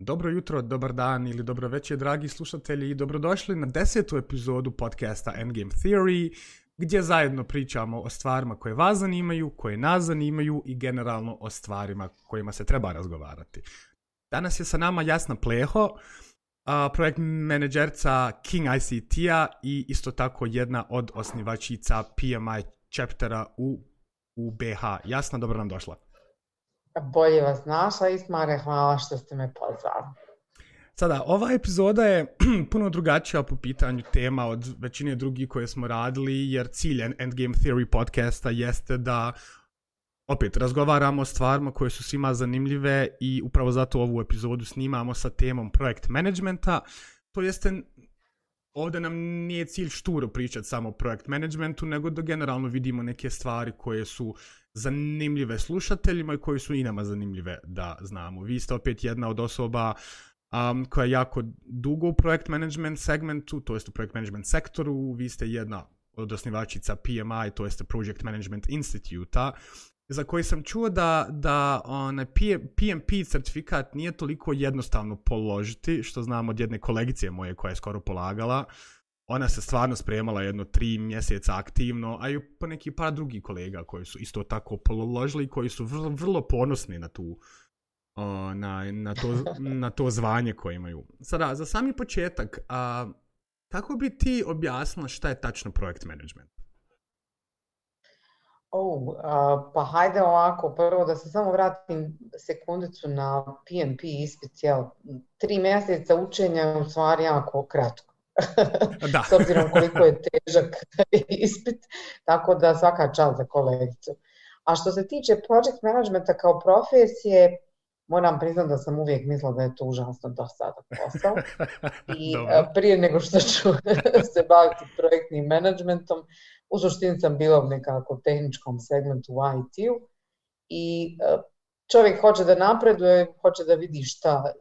Dobro jutro, dobar dan ili dobro večer, dragi slušatelji i dobrodošli na desetu epizodu podcasta Endgame Theory, gdje zajedno pričamo o stvarima koje vas zanimaju, koje nas zanimaju i generalno o stvarima kojima se treba razgovarati. Danas je sa nama Jasna Pleho, projekt menedžerca King ICT-a i isto tako jedna od osnivačica PMI chaptera u, u BH. Jasna, dobro nam došla. Bolje vas našla, Ismare, hvala što ste me pozvali. Sada, ova epizoda je puno drugačija po pitanju tema od većine drugih koje smo radili, jer cilj Endgame Theory podcasta jeste da opet razgovaramo o stvarima koje su svima zanimljive i upravo zato ovu epizodu snimamo sa temom projekt managementa. To jeste, ovdje nam nije cilj šturo pričati samo o projekt managementu, nego da generalno vidimo neke stvari koje su zanimljive slušateljima i koje su i nama zanimljive da znamo. Vi ste opet jedna od osoba um, koja je jako dugo u projekt management segmentu, to jest u projekt management sektoru, vi ste jedna od osnivačica PMI, to jest Project Management Instituta, za koji sam čuo da, da onaj PMP certifikat nije toliko jednostavno položiti, što znam od jedne kolegice moje koja je skoro polagala. Ona se stvarno spremala jedno tri mjeseca aktivno, a i po neki par drugih kolega koji su isto tako položili i koji su vrlo, vrlo ponosni na tu na, na, to, na to zvanje koje imaju. Sada, za sami početak, a, kako bi ti objasnila šta je tačno projekt management? Oh, uh, pa hajde ovako, prvo da se samo vratim sekundicu na PMP ispit, jel? Tri mjeseca učenja je u stvari jako kratko. Da. S obzirom koliko je težak ispit, tako da svaka čal za kolegicu. A što se tiče project managementa kao profesije, moram priznati da sam uvijek mislila da je to užasno dosadan posao. I prije nego što ću se baviti projektnim managementom, u suštini sam bila u nekako tehničkom segmentu u IT-u i e, čovjek hoće da napreduje, hoće da vidi šta e,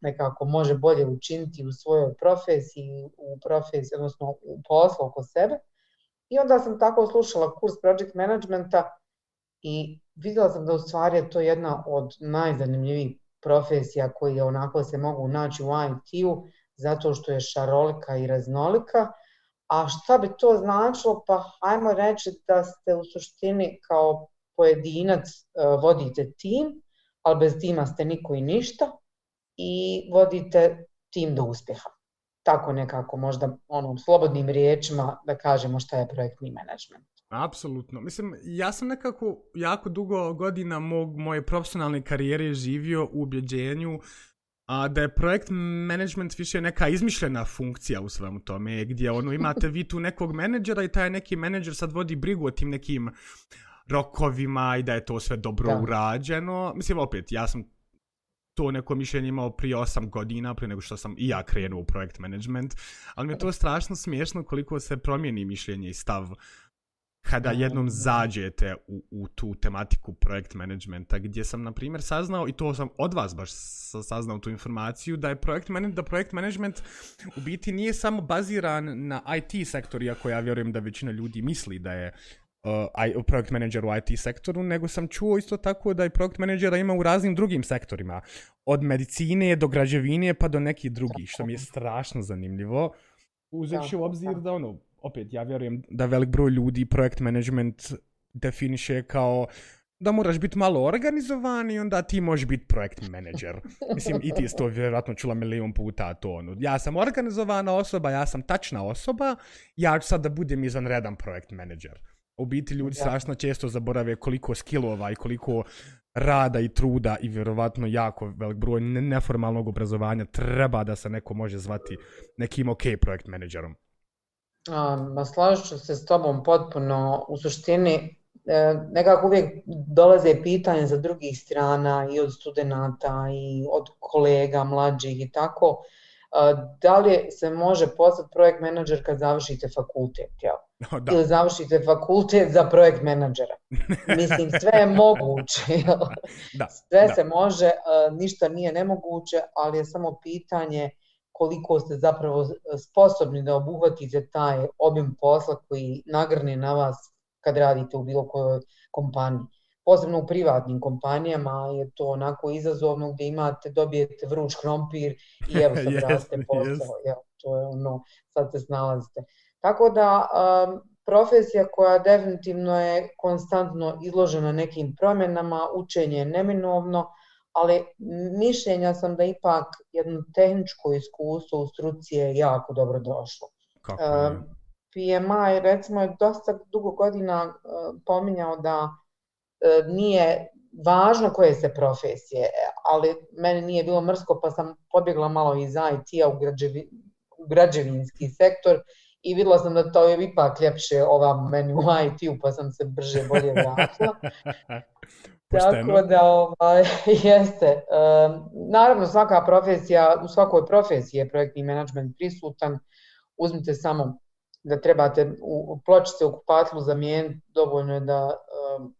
nekako može bolje učiniti u svojoj profesiji, u profesiji, odnosno u poslu oko sebe. I onda sam tako slušala kurs project managementa i vidjela sam da u stvari je to jedna od najzanimljivijih profesija koji onako se mogu naći u IT-u zato što je šarolika i raznolika. A šta bi to značilo? Pa hajmo reći da ste u suštini kao pojedinac e, vodite tim, ali bez tima ste niko i ništa i vodite tim do uspjeha. Tako nekako možda onom slobodnim riječima da kažemo šta je projektni menadžment. Apsolutno. Mislim, ja sam nekako jako dugo godina mog, moje profesionalne karijere živio u ubjeđenju a da je projekt management više neka izmišljena funkcija u svemu tome, gdje ono imate vi tu nekog menadžera i taj neki menadžer sad vodi brigu o tim nekim rokovima i da je to sve dobro da. urađeno. Mislim, opet, ja sam to neko mišljenje imao prije 8 godina, prije nego što sam i ja krenuo u projekt management, ali mi je to strašno smiješno koliko se promijeni mišljenje i stav kada jednom zađete u, u tu tematiku projekt managementa, gdje sam, na primjer, saznao, i to sam od vas baš saznao tu informaciju, da je projekt, manage, da projekt management u biti nije samo baziran na IT sektor, iako ja vjerujem da većina ljudi misli da je uh, projekt manager u IT sektoru, nego sam čuo isto tako da je projekt menadžera ima u raznim drugim sektorima. Od medicine do građevine pa do nekih drugih, što mi je strašno zanimljivo. Uzevši u obzir da ono, opet, ja vjerujem da velik broj ljudi projekt management definiše kao da moraš biti malo organizovan i onda ti možeš biti projekt manager. Mislim, i ti si to vjerojatno čula milijon puta to. Ono. Ja sam organizovana osoba, ja sam tačna osoba, ja ću sad da budem izvanredan projekt manager. U biti ljudi ja. strašno često zaborave koliko skillova i koliko rada i truda i vjerovatno jako velik broj neformalnog obrazovanja treba da se neko može zvati nekim ok projekt managerom. Ma slažu ću se s tobom potpuno. U suštini e, nekako uvijek dolaze pitanje za drugih strana i od studenta i od kolega mlađih i tako. E, da li se može postati projekt menadžer kad završite fakultet? Jel? No, da. Ili završite fakultet za projekt menadžera? Mislim, sve je moguće. Da, sve da. se može, e, ništa nije nemoguće, ali je samo pitanje koliko ste zapravo sposobni da obuhvatite taj obim posla koji nagrne na vas kad radite u bilo kojoj kompaniji. posebno u privatnim kompanijama je to onako izazovno gdje imate, dobijete vruć krompir i evo sad yes, raste posao, yes. to je ono, sad se snalazite. Tako da um, profesija koja definitivno je konstantno izložena nekim promjenama, učenje je neminovno, ali mišljenja sam da ipak jedno tehničko iskustvo u struci je jako dobro došlo. Kako je? Um, PMI recimo je dosta dugo godina uh, pominjao da uh, nije važno koje se profesije, ali meni nije bilo mrsko pa sam pobjegla malo iz IT-a u, građevi, u građevinski sektor i videla sam da to je ipak ljepše ova meni u IT-u pa sam se brže bolje vratila. Tako da, ovaj, jeste. Um, naravno, svaka profesija, u svakoj profesiji je projektni menadžment prisutan. Uzmite samo da trebate u pločice u kupatlu zamijeniti, dovoljno je da, um,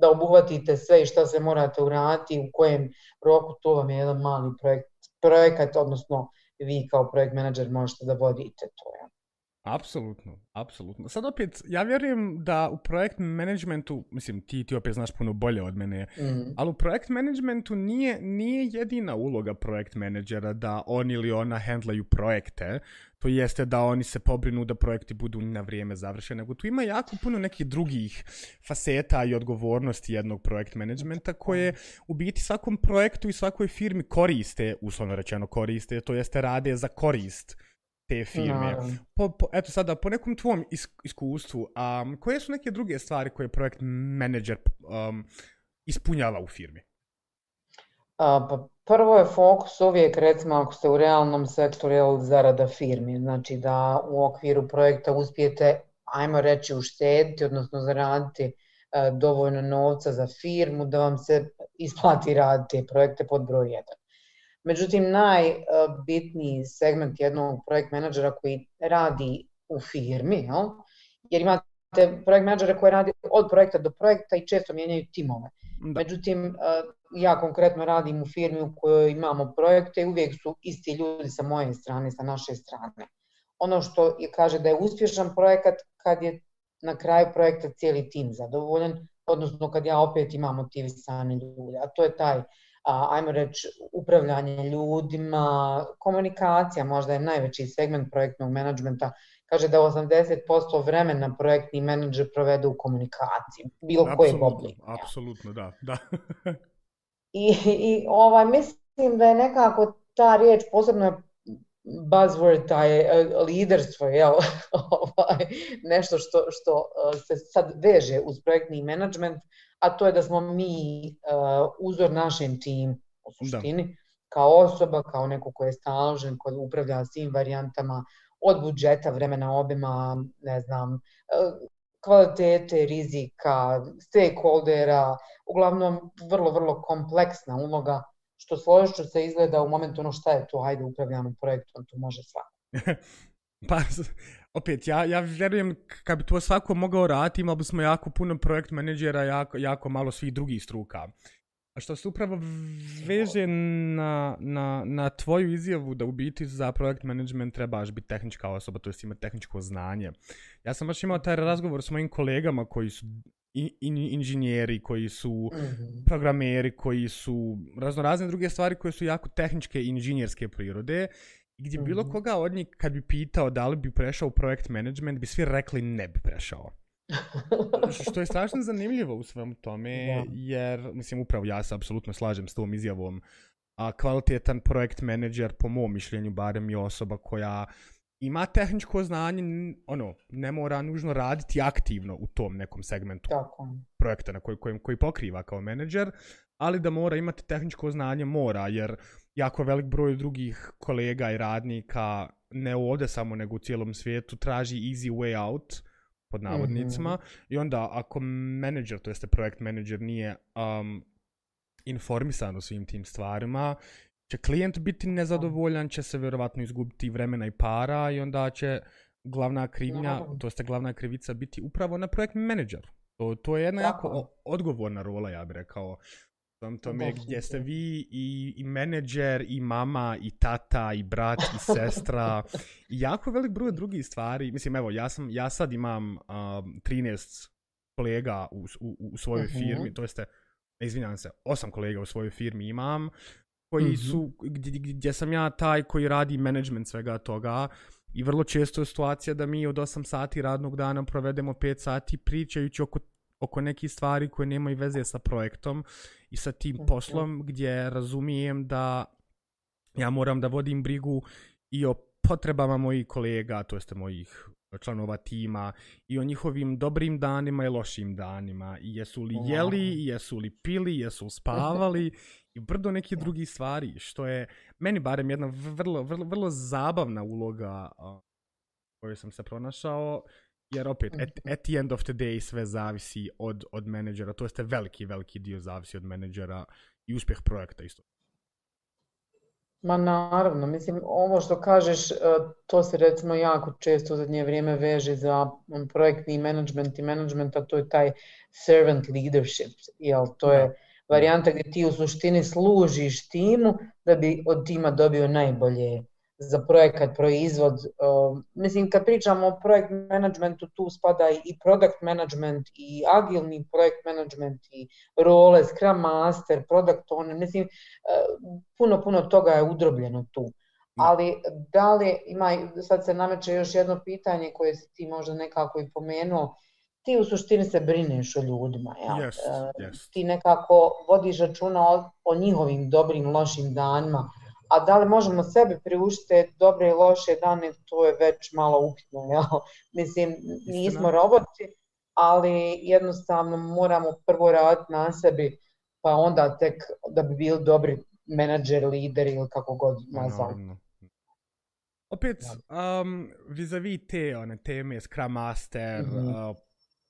da obuhvatite sve i šta se morate uraditi, u kojem roku, to vam je jedan mali projekt, projekat, odnosno vi kao projekt menadžer možete da vodite to. Ja. Apsolutno, apsolutno. Sad opet, ja vjerujem da u projekt managementu, mislim, ti, ti opet znaš puno bolje od mene, mm. ali u projekt managementu nije, nije jedina uloga projekt menadžera da on ili ona handlaju projekte, to jeste da oni se pobrinu da projekti budu na vrijeme završeni, nego tu ima jako puno nekih drugih faseta i odgovornosti jednog projekt managementa koje u biti svakom projektu i svakoj firmi koriste, uslovno rečeno koriste, to jeste rade za korist te firme. No. Po, po, eto sada, po nekom tvom is, iskustvu, um, koje su neke druge stvari koje projekt manager um, ispunjava u firmi? A, pa prvo je fokus uvijek, recimo, ako ste u realnom sektoru, je zarada firmi. Znači da u okviru projekta uspijete, ajmo reći, uštediti, odnosno zaraditi a, dovoljno novca za firmu, da vam se isplati raditi projekte pod broj 1. Međutim, najbitniji segment jednog projekt menadžera koji radi u firmi, jel? jer imate projekt menadžera koji radi od projekta do projekta i često mijenjaju timove. Da. Međutim, ja konkretno radim u firmi u kojoj imamo projekte i uvijek su isti ljudi sa moje strane, sa naše strane. Ono što je kaže da je uspješan projekat kad je na kraju projekta cijeli tim zadovoljen, odnosno kad ja opet imam motivisane ljude, a to je taj a, ajmo reći, upravljanje ljudima, komunikacija možda je najveći segment projektnog menadžmenta. Kaže da 80% vremena projektni menadžer provede u komunikaciji, bilo koje oblike. Apsolutno, da. da. I, I ovaj, mislim da je nekako ta riječ, posebno je buzzword, taj e, liderstvo, jel? ovaj, nešto što, što e, se sad veže uz projektni menadžment, a to je da smo mi uh, uzor našem timu u suštini, da. kao osoba, kao neko ko je staložen, ko upravlja svim varijantama od budžeta, vremena obima, ne znam, uh, kvalitete, rizika, stakeholdera, uglavnom vrlo, vrlo kompleksna uloga, što složično se izgleda u momentu ono šta je to, hajde upravljamo projektom, to može svako. pa, opet, ja, ja vjerujem kad bi to svako mogao raditi, imali bismo jako puno projekt menedžera, jako, jako malo svih drugih struka. A što se upravo veže na, na, na tvoju izjavu da u biti za projekt management trebaš biti tehnička osoba, to je imati tehničko znanje. Ja sam baš imao taj razgovor s mojim kolegama koji su in, in, inženjeri, koji su -hmm. programeri, koji su razno razne druge stvari koje su jako tehničke i inženjerske prirode gdje mm -hmm. bilo koga od njih kad bi pitao da li bi prešao u projekt management, bi svi rekli ne bi prešao. što je strašno zanimljivo u svemu tome, yeah. jer, mislim, upravo ja se apsolutno slažem s tom izjavom, a kvalitetan projekt manager, po mom mišljenju, barem je osoba koja ima tehničko znanje, ono, ne mora nužno raditi aktivno u tom nekom segmentu Tako. projekta na koji, koji, koji pokriva kao menadžer, ali da mora imati tehničko znanje, mora, jer jako velik broj drugih kolega i radnika, ne ovdje samo, nego u cijelom svijetu, traži easy way out, pod navodnicima, mm -hmm. i onda ako menadžer, to jeste projekt menadžer, nije um, informisan o svim tim stvarima, će klijent biti nezadovoljan, će se vjerovatno izgubiti vremena i para i onda će glavna krivnja, to jeste glavna krivica biti upravo na projekt menadžer. To, to je jedna jako odgovorna rola, ja bih rekao tom tome gdje ste vi i, i menadžer, i mama, i tata, i brat, i sestra, i jako velik broj drugih stvari. Mislim, evo, ja, sam, ja sad imam um, 13 kolega u, u, u svojoj uh-huh. firmi, to jeste, izvinjam se, osam kolega u svojoj firmi imam, koji uh-huh. su, gdje, gdje sam ja taj koji radi management svega toga, i vrlo često je situacija da mi od 8 sati radnog dana provedemo 5 sati pričajući oko oko nekih stvari koje nemaju veze sa projektom i sa tim poslom gdje razumijem da ja moram da vodim brigu i o potrebama mojih kolega, to jeste mojih članova tima i o njihovim dobrim danima i lošim danima. I jesu li jeli, jesu li pili, jesu spavali i brdo neki drugi stvari što je meni barem jedna vrlo, vrlo, vrlo zabavna uloga koju sam se pronašao jer opet at, mhm. at the end of the day sve zavisi od, od menadžera, to jeste veliki, veliki dio zavisi od menadžera i uspjeh projekta isto. Ma naravno, mislim, ovo što kažeš, e, to se recimo jako često u zadnje vrijeme veže za projektni management i management, a to je taj servant leadership, jel, to je varijanta gdje ti u suštini služiš timu da bi od tima dobio najbolje za projekat, proizvod. Uh, mislim, kad pričamo o projekt managementu, tu spada i product management, i agilni projekt management, i role, scrum master, product owner. Mislim, uh, puno, puno toga je udrobljeno tu. Ali da li ima, sad se nameće još jedno pitanje koje si ti možda nekako i pomenuo, ti u suštini se brineš o ljudima, ja? Yes, yes. ti nekako vodiš računa o, o njihovim dobrim, lošim danima, a da li možemo sebe priuštiti dobre i loše dane, to je već malo upitno. Ja? Mislim, nismo roboti, ali jednostavno moramo prvo raditi na sebi, pa onda tek da bi bili dobri menadžer, lider ili kako god nazvali. No, no. Opet, um, vis-a-vis te one teme, Scrum Master, mm -hmm. uh,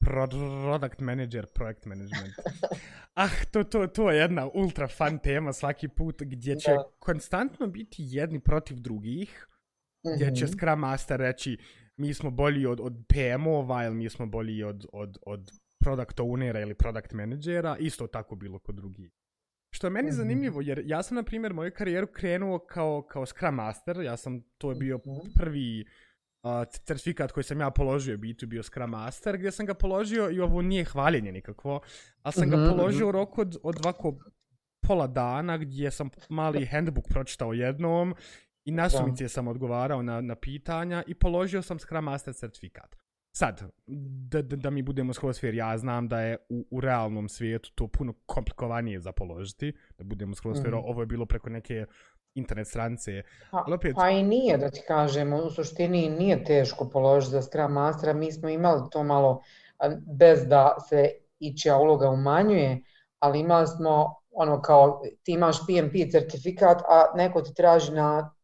product manager, project management. Ah, to, to, to je jedna ultra fun tema svaki put gdje će da. konstantno biti jedni protiv drugih, mm -hmm. gdje će mhm. Scrum Master reći mi smo bolji od, od PM-ova ili mi smo bolji od, od, od product ownera ili product managera, isto tako bilo kod drugih. Što je meni mm -hmm. zanimljivo, jer ja sam, na primjer, moju karijeru krenuo kao, kao Scrum Master, ja sam, to je bio mhm. prvi uh, certifikat koji sam ja položio biti bio Scrum Master, gdje sam ga položio i ovo nije hvaljenje nikakvo, ali sam mm -hmm. ga mhm, položio u roku od, od ovako pola dana gdje sam mali handbook pročitao jednom i nasumice sam odgovarao na, na pitanja i položio sam Scrum Master certifikat. Sad, da, da, da mi budemo skoro sfer, ja znam da je u, u realnom svijetu to puno komplikovanije za položiti, da budemo skoro sfer, mm. ovo je bilo preko neke internet stranice. Pa, opet... pa i nije, da ti kažemo, u suštini nije teško položiti za Scrum Mastera, mi smo imali to malo bez da se ića uloga umanjuje, ali imali smo ono kao ti imaš PMP certifikat, a neko ti traži na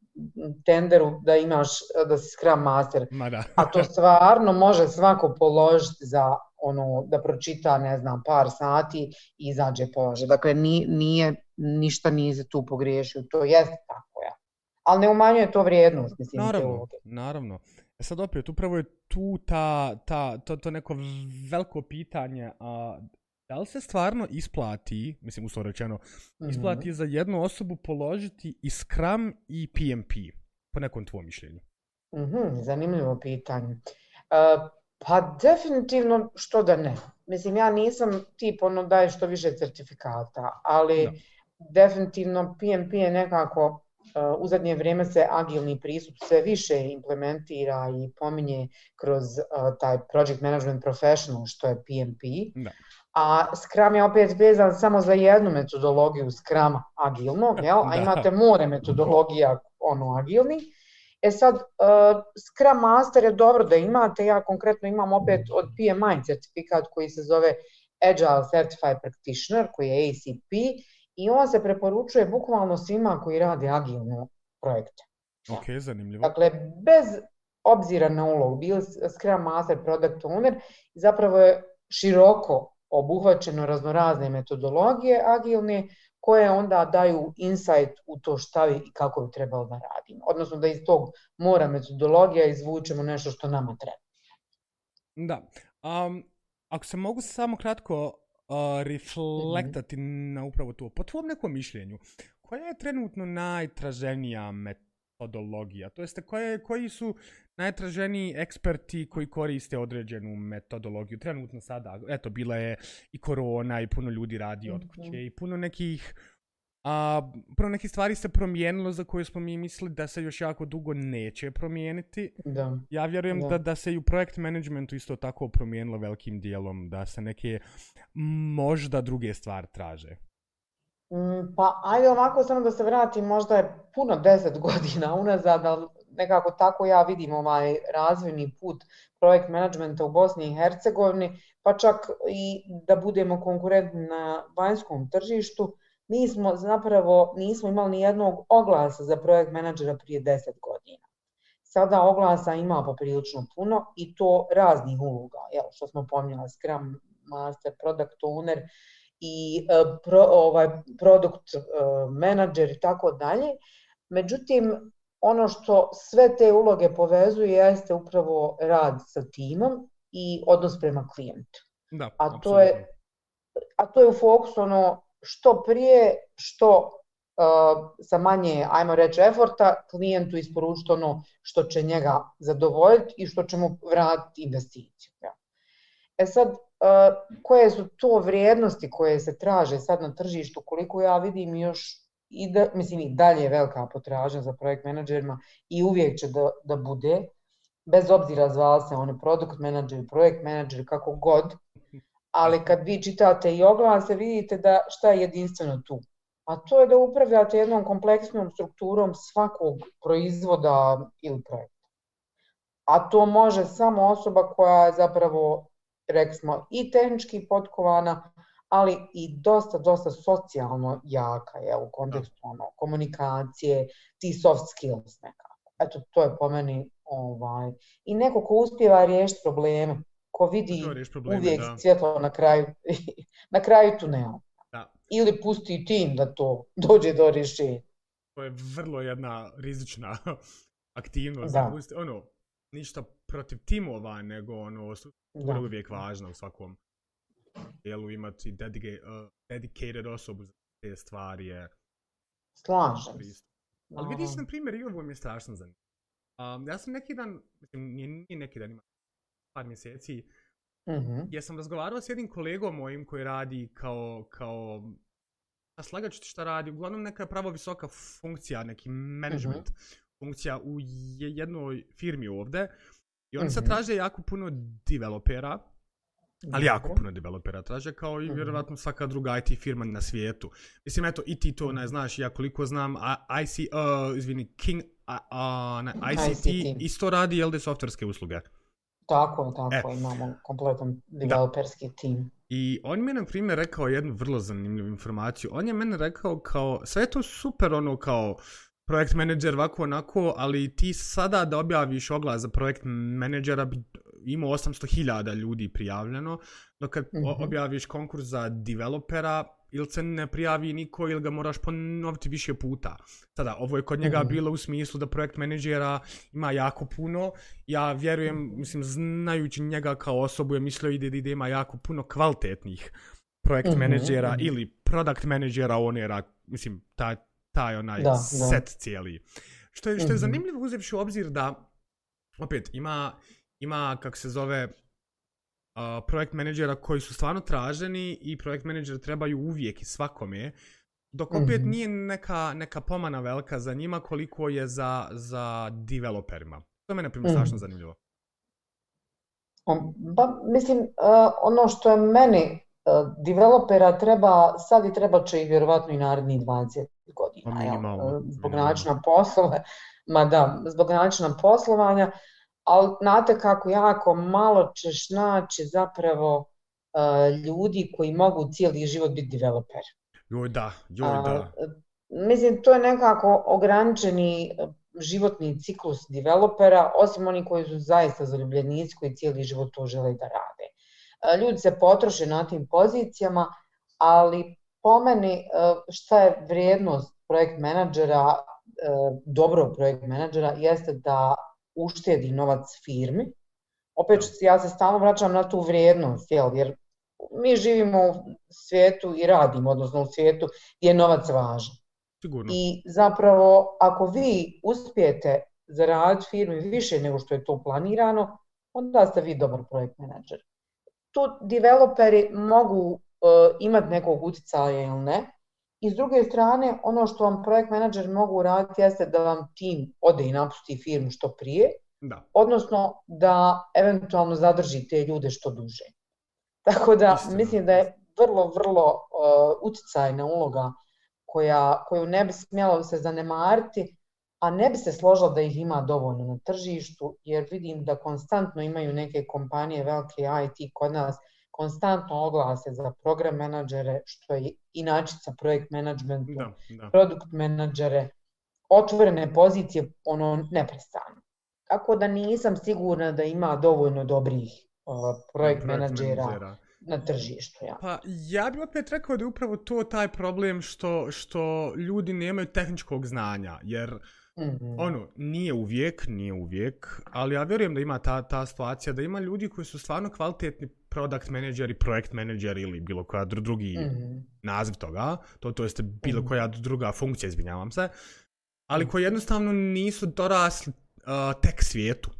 tenderu da imaš da si Scrum Master. Ma da. a to stvarno može svako položiti za ono da pročita, ne znam, par sati i izađe polože. Dakle, ni, nije, ništa nije tu pogriješio, to jeste tako, ja. Ali ne umanjuje to vrijednost, mislim. Naravno, te naravno. E sad opet, upravo je tu ta, ta, to, to neko veliko pitanje, a, da li se stvarno isplati, mislim, uslovno rečeno, isplati mm -hmm. za jednu osobu položiti i Scrum i PMP, po nekom tvojom mišljenju? Mm -hmm, zanimljivo pitanje. Uh, Pa definitivno što da ne. Mislim, ja nisam tip ono daje što više certifikata, ali no. definitivno PMP je nekako uh, u zadnje vrijeme se agilni pristup sve više implementira i pominje kroz uh, taj Project Management Professional što je PMP. No. A Scrum je opet vezan samo za jednu metodologiju Scrum agilnog, jel? a imate more metodologija ono agilnih. E sad, uh, Scrum Master je dobro da imate, ja konkretno imam opet od PMI certifikat koji se zove Agile Certified Practitioner, koji je ACP, i on se preporučuje bukvalno svima koji rade agilne projekte. Ok, zanimljivo. Dakle, bez obzira na ulog, bil Scrum Master, Product Owner, zapravo je široko obuhvaćeno raznorazne metodologije agilne, koje onda daju insight u to šta i kako bi trebalo da radimo. Odnosno da iz tog mora metodologija izvučemo nešto što nama treba. Da. Um, ako se mogu samo kratko uh, reflektati mm -hmm. na upravo to, po tvom nekom mišljenju, koja je trenutno najtraženija metodologija? To jeste, koje, koji su najtraženiji eksperti koji koriste određenu metodologiju? Trenutno sada, eto, bila je i korona i puno ljudi radi od kuće mm -hmm. i puno nekih A, prvo neke stvari se promijenilo za koje smo mi mislili da se još jako dugo neće promijeniti. Da. Ja vjerujem da. da, da se i u projekt managementu isto tako promijenilo velikim dijelom, da se neke možda druge stvari traže. Mm, pa ajde ovako samo da se vratim, možda je puno deset godina unazad, ali nekako tako ja vidim ovaj razvojni put projekt menadžmenta u Bosni i Hercegovini, pa čak i da budemo konkurentni na vanjskom tržištu mi smo zapravo nismo imali ni jednog oglasa za projekt menadžera prije 10 godina. Sada oglasa ima poprilično puno i to raznih uloga, jel, što smo pominjali, Scrum Master, Product Owner i uh, pro, ovaj, Product uh, Manager i tako dalje. Međutim, ono što sve te uloge povezuje jeste upravo rad sa timom i odnos prema klijentu. Da, a to je a to je u fokusu ono što prije, što uh, sa manje, ajmo reći, eforta, klijentu isporučiti ono što će njega zadovoljiti i što će mu vratiti investiciju. Ja. E sad, eh, koje su to vrijednosti koje se traže sad na tržištu, koliko ja vidim još i da, mislim i dalje je velika potražnja za projekt menadžerima i uvijek će da, da bude, bez obzira zvala se one produkt menadžer, projekt menadžer, kako god, ali kad vi čitate i oglase vidite da šta je jedinstveno tu. A to je da upravljate jednom kompleksnom strukturom svakog proizvoda ili projekta. A to može samo osoba koja je zapravo, rekli smo, i tehnički potkovana, ali i dosta, dosta socijalno jaka je u kontekstu ono, komunikacije, ti soft skills nekako. Eto, to je po meni ovaj, i neko ko uspjeva riješiti probleme ko vidi probleme, uvijek da. svjetlo na kraju, na kraju tunela. Da. Ili pusti tim da to dođe do rješenja. To je vrlo jedna rizična aktivnost. Da. Pusti, ono, ništa protiv timova, nego ono, struktura uvijek važna u svakom dijelu imati dedicated, uh, dedicated osobu za te stvari je Slažem se. Ali vidiš, na primjer, i ovo mi je strašno zanimljivo. Um, ja sam neki dan, mislim, nije, nije neki dan, ima par mjeseci, mm -hmm. sam razgovarao s jednim kolegom mojim koji radi kao, kao a slagač šta radi, uglavnom neka pravo visoka funkcija, neki management mm -hmm. funkcija u jednoj firmi ovde. I oni mm -hmm. sad mhm. traže jako puno developera, ali jako puno developera traže, kao i mhm. vjerovatno svaka druga IT firma na svijetu. Mislim, eto, i ti to ne znaš, ja koliko znam, IC, uh, izvini, King, uh, uh, ne, ICT, ICT, isto radi, jel, softverske usluge? Tako, tako, e. imamo kompletan developerski da. tim. I on mi je, na primjer, rekao jednu vrlo zanimljivu informaciju. On je meni rekao kao, sve je to super, ono, kao, projekt menadžer ovako onako, ali ti sada da objaviš oglas za projekt menadžera bi imao 800.000 ljudi prijavljeno, dok kad mm -hmm. objaviš konkurs za developera, ili se ne prijavi niko ili ga moraš ponoviti više puta. Sada, ovo je kod njega mm. bilo u smislu da projekt menedžera ima jako puno. Ja vjerujem, mislim, znajući njega kao osobu, je mislio ide da ima jako puno kvalitetnih projekt mm -hmm. menedžera -hmm. ili product menedžera onera, mislim, taj, taj onaj da, set da. cijeli. Što je, što je mm -hmm. zanimljivo uzevši u obzir da, opet, ima, ima, kako se zove, uh, projekt menadžera koji su stvarno traženi i projekt menadžera trebaju uvijek i svakome. Dok opet mm -hmm. nije neka, neka pomana velika za njima koliko je za, za developerima. To je mene primjer mm -hmm. strašno zanimljivo. Ba, mislim, uh, ono što je meni developera treba, sad i treba će i vjerovatno i narednih 20 godina. Pa minimalno, zbog načina poslova, ma da, zbog načina poslovanja, ali znate kako jako malo ćeš naći zapravo uh, ljudi koji mogu cijeli život biti developer. Joj da, joj da. Uh, mislim, to je nekako ograničeni životni ciklus developera, osim oni koji su zaista zaljubljenici koji cijeli život to žele da rade. Ljudi se potroše na tim pozicijama, ali po meni šta je vrijednost projekt menadžera, dobrog projekt menadžera, jeste da uštedi novac firmi. Opet ja se stalno vraćam na tu vrijednost, jel, jer mi živimo u svijetu i radimo, odnosno u svijetu gdje je novac važan. Sigurno. I zapravo, ako vi uspijete zaraditi firmi više nego što je to planirano, onda ste vi dobar projekt menadžer. Tu developeri mogu uh, imati nekog utjecaja ili ne. I s druge strane, ono što vam projekt menadžer mogu raditi jeste da vam tim ode i napusti firmu što prije, da. odnosno da eventualno zadrži te ljude što duže. Tako da Istina. mislim da je vrlo, vrlo uh, utjecajna uloga koja, koju ne bi smjelo se zanemariti, a ne bi se složila da ih ima dovoljno na tržištu, jer vidim da konstantno imaju neke kompanije, velike IT kod nas, konstantno oglase za program menadžere, što je inačica projekt menadžmentu, da, da. produkt menadžere, otvorene pozicije, ono, neprestano. Tako da nisam sigurna da ima dovoljno dobrih uh, projekt, projekt menadžera, menadžera na tržištu. Ja. Pa ja bih opet rekao da je upravo to taj problem što, što ljudi nemaju tehničkog znanja, jer mm -hmm. ono, nije uvijek, nije uvijek, ali ja vjerujem da ima ta, ta situacija, da ima ljudi koji su stvarno kvalitetni product menadžeri, projekt menadžeri ili bilo koja drugi mm -hmm. naziv toga, to, to jeste bilo mm -hmm. koja druga funkcija, izvinjavam se, ali mhm. koji jednostavno nisu dorasli uh, tek svijetu,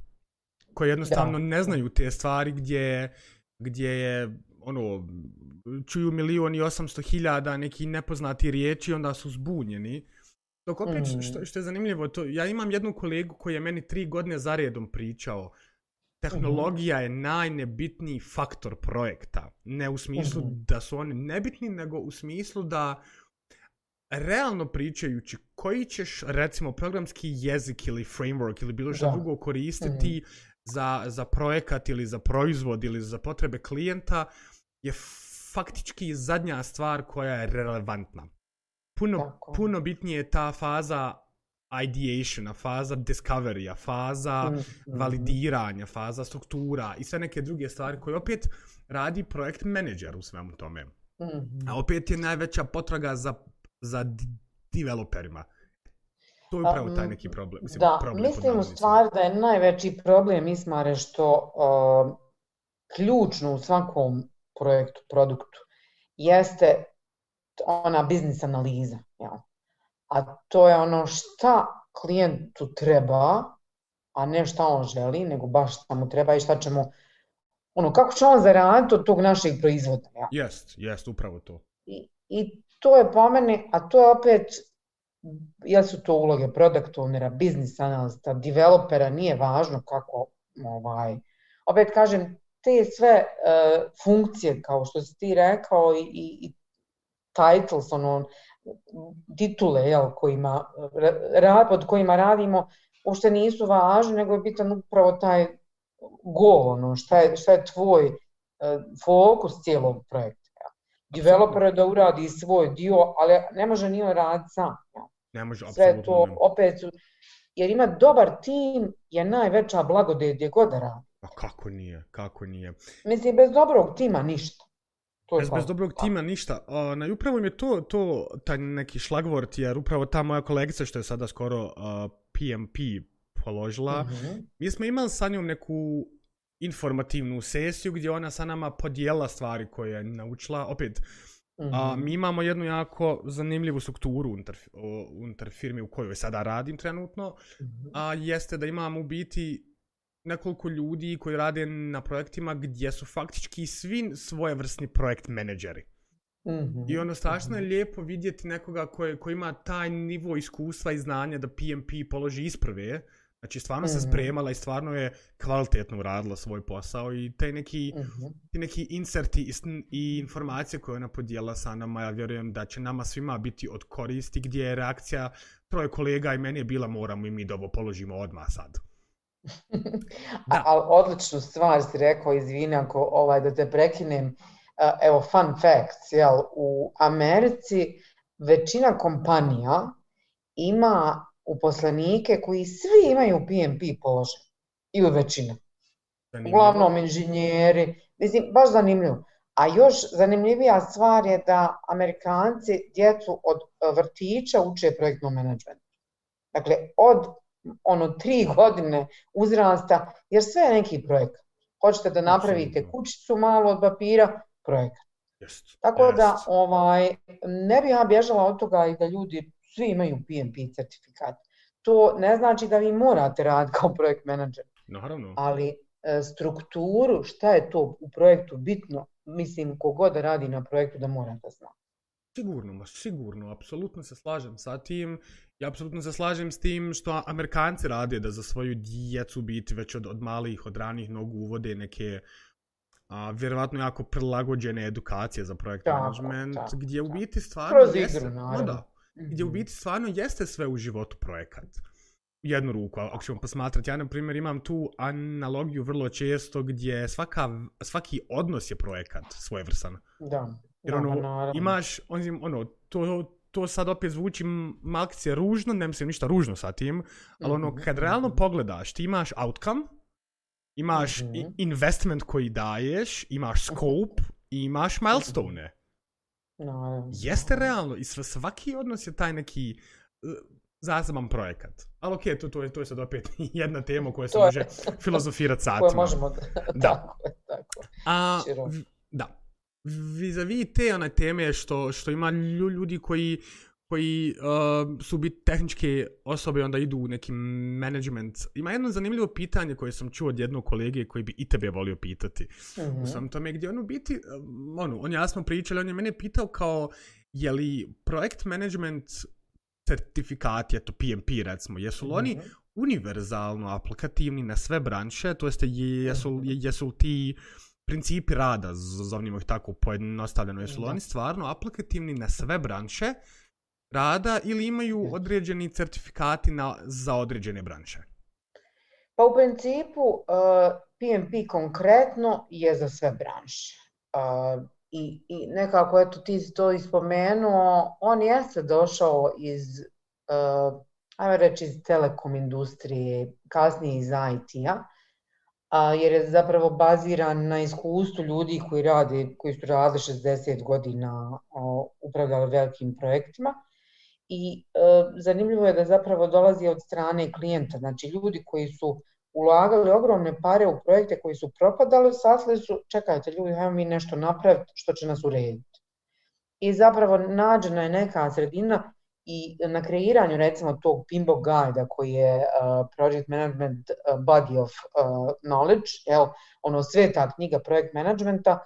koji jednostavno da. ne znaju te stvari gdje, gdje je ono, čuju milion i osamsto hiljada neki nepoznati riječi, onda su zbunjeni. Dok opet, mm. što, što je zanimljivo, to, ja imam jednu kolegu koji je meni tri godine zaredom pričao, tehnologija je najnebitniji faktor projekta. Ne u smislu mm. da su oni nebitni, nego u smislu da realno pričajući koji ćeš, recimo, programski jezik ili framework ili bilo što drugo koristiti mm. za, za projekat ili za proizvod ili za potrebe klijenta, je faktički zadnja stvar koja je relevantna. Puno, puno bitnije je ta faza ideationa, faza discoverya, faza mm validiranja, faza struktura i sve neke druge stvari koje opet radi projekt menadžer u svemu tome. Mm -hmm. A opet je najveća potraga za, za developerima. To je upravo taj neki problem. Mislim, da, problem mislim u stvari da je najveći problem, Ismare, što uh, ključno u svakom projektu, produktu, jeste ona biznis analiza. Ja. A to je ono šta klijentu treba, a ne šta on želi, nego baš šta mu treba i šta ćemo, ono, kako će on zaraditi od tog našeg proizvoda. Ja. Jest, jest, upravo to. I, I to je po meni, a to je opet, jel su to uloge product ownera, biznis analista, developera, nije važno kako, ovaj, opet kažem, te sve uh, funkcije, kao što si ti rekao, i, i, i titles, ono, titule, jel, kojima, ra, pod kojima radimo, uopšte nisu važni, nego je bitan upravo taj goal, ono, šta je, šta je tvoj uh, fokus cijelog projekta. Ja. Developer je da uradi svoj dio, ali ne može ni on raditi sam. Ja. Ne može, Sve to ne. opet su, jer ima dobar tim je najveća blagodet gdje god da radi. A kako nije, kako nije? Mislim, bez dobrog tima ništa. To bez, bez dobrog tima ništa. A, na, upravo mi je to, to taj neki šlagvort, jer upravo ta moja kolegica što je sada skoro uh, PMP položila, mm -hmm. mi smo imali sa njom neku informativnu sesiju gdje ona sa nama podijela stvari koje je naučila. Opet, mm -hmm. a, mi imamo jednu jako zanimljivu strukturu unutar, unutar firme u kojoj sada radim trenutno, mm -hmm. a jeste da imamo u biti nekoliko ljudi koji rade na projektima gdje su faktički svi svojevrsni projekt menadžeri. Mm -hmm. I ono strašno mm -hmm. je lijepo vidjeti nekoga koji, koji ima taj nivo iskustva i znanja da PMP položi isprve. Znači stvarno mm -hmm. se mhm. spremala i stvarno je kvalitetno uradila svoj posao i taj neki, mm -hmm. ti neki inserti i, i informacije koje ona podijela sa nama, ja vjerujem da će nama svima biti od koristi gdje je reakcija troje kolega i meni je bila moramo i mi da ovo položimo odmah sad. Da. Ali odličnu stvar si rekao, izvini ako ovaj, da te prekinem. Evo, fun facts, jel, u Americi većina kompanija ima uposlenike koji svi imaju PMP položaj. Ili većina. Zanimljivo. Uglavnom inženjeri. Mislim, baš zanimljivo. A još zanimljivija stvar je da Amerikanci djecu od vrtića uče projektnom menadžmentu. Dakle, od ono tri godine uzrasta, jer sve je neki projekt. Hoćete da napravite kućicu malo od papira, projekt. Just, Tako just. da ovaj, ne bih ja bježala od toga i da ljudi svi imaju PMP certifikat. To ne znači da vi morate raditi kao projekt menadžer. Naravno. Ali e, strukturu, šta je to u projektu bitno, mislim, kogod radi na projektu da mora da zna. Sigurno, ma sigurno, apsolutno se slažem sa tim. Ja apsolutno se slažem s tim što Amerikanci rade da za svoju djecu biti već od, od malih, od ranih nogu uvode neke a, vjerovatno jako prilagođene edukacije za projekt tako, management, tako, gdje u biti stvarno Kroz jeste, igru, no da, gdje u mhm. biti stvarno jeste sve u životu projekat. Jednu ruku, ako ćemo posmatrati, ja na primjer imam tu analogiju vrlo često gdje svaka, svaki odnos je projekat svojevrsan. Da. Jer ono, naravno. imaš, on, ono, to, to sad opet zvuči malkice ružno, ne mislim ništa ružno sa tim, ali ono, mhm, kad realno mhm. pogledaš, ti imaš outcome, imaš mm -hmm. investment koji daješ, imaš scope i imaš milestone. No, Jeste realno i svaki odnos je taj neki uh, zaseban projekat. Ali okej, okay, to, to, je, to je sad opet jedna tema koja se može filozofirati satima. Koje možemo, da. tako je, tako je. A, da, vis-a-vis te one teme što, što ima ljudi koji koji uh, su biti tehničke osobe onda idu u neki management. Ima jedno zanimljivo pitanje koje sam čuo od jednog kolege koji bi i tebe volio pitati. Mm -hmm. Sam tome gdje ono biti, um, ono, on ja smo pričali, on je mene pitao kao je li projekt management certifikati, eto PMP recimo, jesu li mm -hmm. oni univerzalno aplikativni na sve branše, to jeste jesu, -hmm. jesu li ti principi rada, zovnimo ih tako pojednostavljeno, jesu li oni stvarno aplikativni na sve branše rada ili imaju određeni certifikati na, za određene branše? Pa u principu uh, PMP konkretno je za sve branše. Uh, i, I nekako, eto, ti si to ispomenuo, on jeste došao iz, uh, ajmo reći, iz telekom industrije, kasnije iz IT-a, a, jer je zapravo baziran na iskustvu ljudi koji rade, koji su radili 60 godina o, upravljali velikim projektima. I e, zanimljivo je da zapravo dolazi od strane klijenta, znači ljudi koji su ulagali ogromne pare u projekte koji su propadali, sasli su, čekajte ljudi, hajmo mi nešto napraviti što će nas urediti. I zapravo nađena je neka sredina i na kreiranju recimo tog Pimbo Guide koji je uh, Project Management uh, Body of uh, Knowledge, jel, ono sve ta knjiga projekt managementa,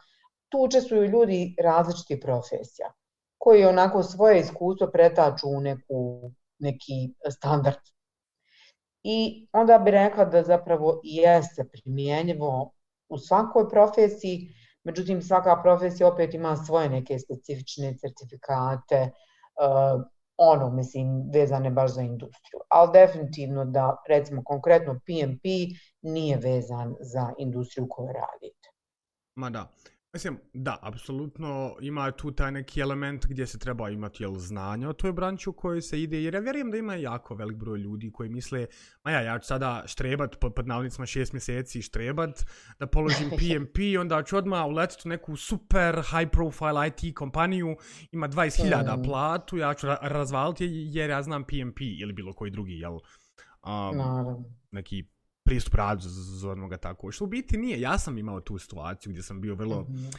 tu učestvuju ljudi različitih profesija koji onako svoje iskustvo pretaču u neku, neki standard. I onda bi rekla da zapravo jeste primjenjivo u svakoj profesiji, međutim svaka profesija opet ima svoje neke specifične certifikate, ono, mislim, vezane baš za industriju. Ali definitivno da, recimo, konkretno PMP nije vezan za industriju koju radite. Ma da. Mislim, da, apsolutno ima tu taj neki element gdje se treba imati jel, znanja o toj branči u kojoj se ide, jer ja vjerujem da ima jako velik broj ljudi koji misle, ma ja, ja ću sada štrebat, pod, pod navodnicima šest mjeseci štrebat, da položim PMP, onda ću odmah uletiti u neku super high profile IT kompaniju, ima 20.000 mm. platu, ja ću ra razvaliti jer ja znam PMP ili bilo koji drugi, jel, um, neki pristup radu, zovemo ga tako. Što u biti nije, ja sam imao tu situaciju gdje sam bio vrlo, mm -hmm.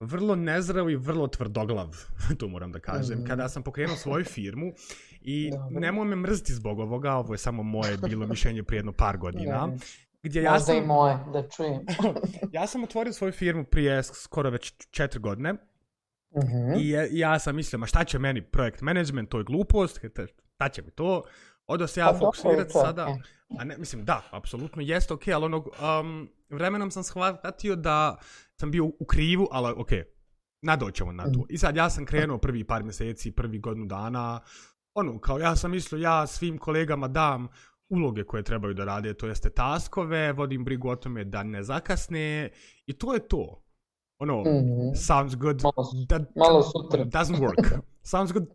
vrlo nezreo i vrlo tvrdoglav, to moram da kažem, mm -hmm. kada sam pokrenuo svoju firmu i nemoj me mrziti zbog ovoga, ovo je samo moje bilo mišljenje prije jedno par godina. Gdje ja sam, i moje, da čujem. ja sam otvorio svoju firmu prije skoro već četiri godine. Mm -hmm. I ja, ja sam mislio, ma šta će meni projekt management, to je glupost, šta će mi to? Odo se ja pa fokusirati sada. Okay. A ne, mislim, da, apsolutno jeste ok, ali onog, um, vremenom sam shvatio da sam bio u krivu, ali ok, nadoćemo na to. I sad ja sam krenuo prvi par mjeseci, prvi godinu dana, ono, kao ja sam mislio, ja svim kolegama dam uloge koje trebaju da rade, to jeste taskove, vodim brigu o tome da ne zakasne i to je to. Ono, mm -hmm. sounds good, malo, that, malo sutra. doesn't work. sounds good,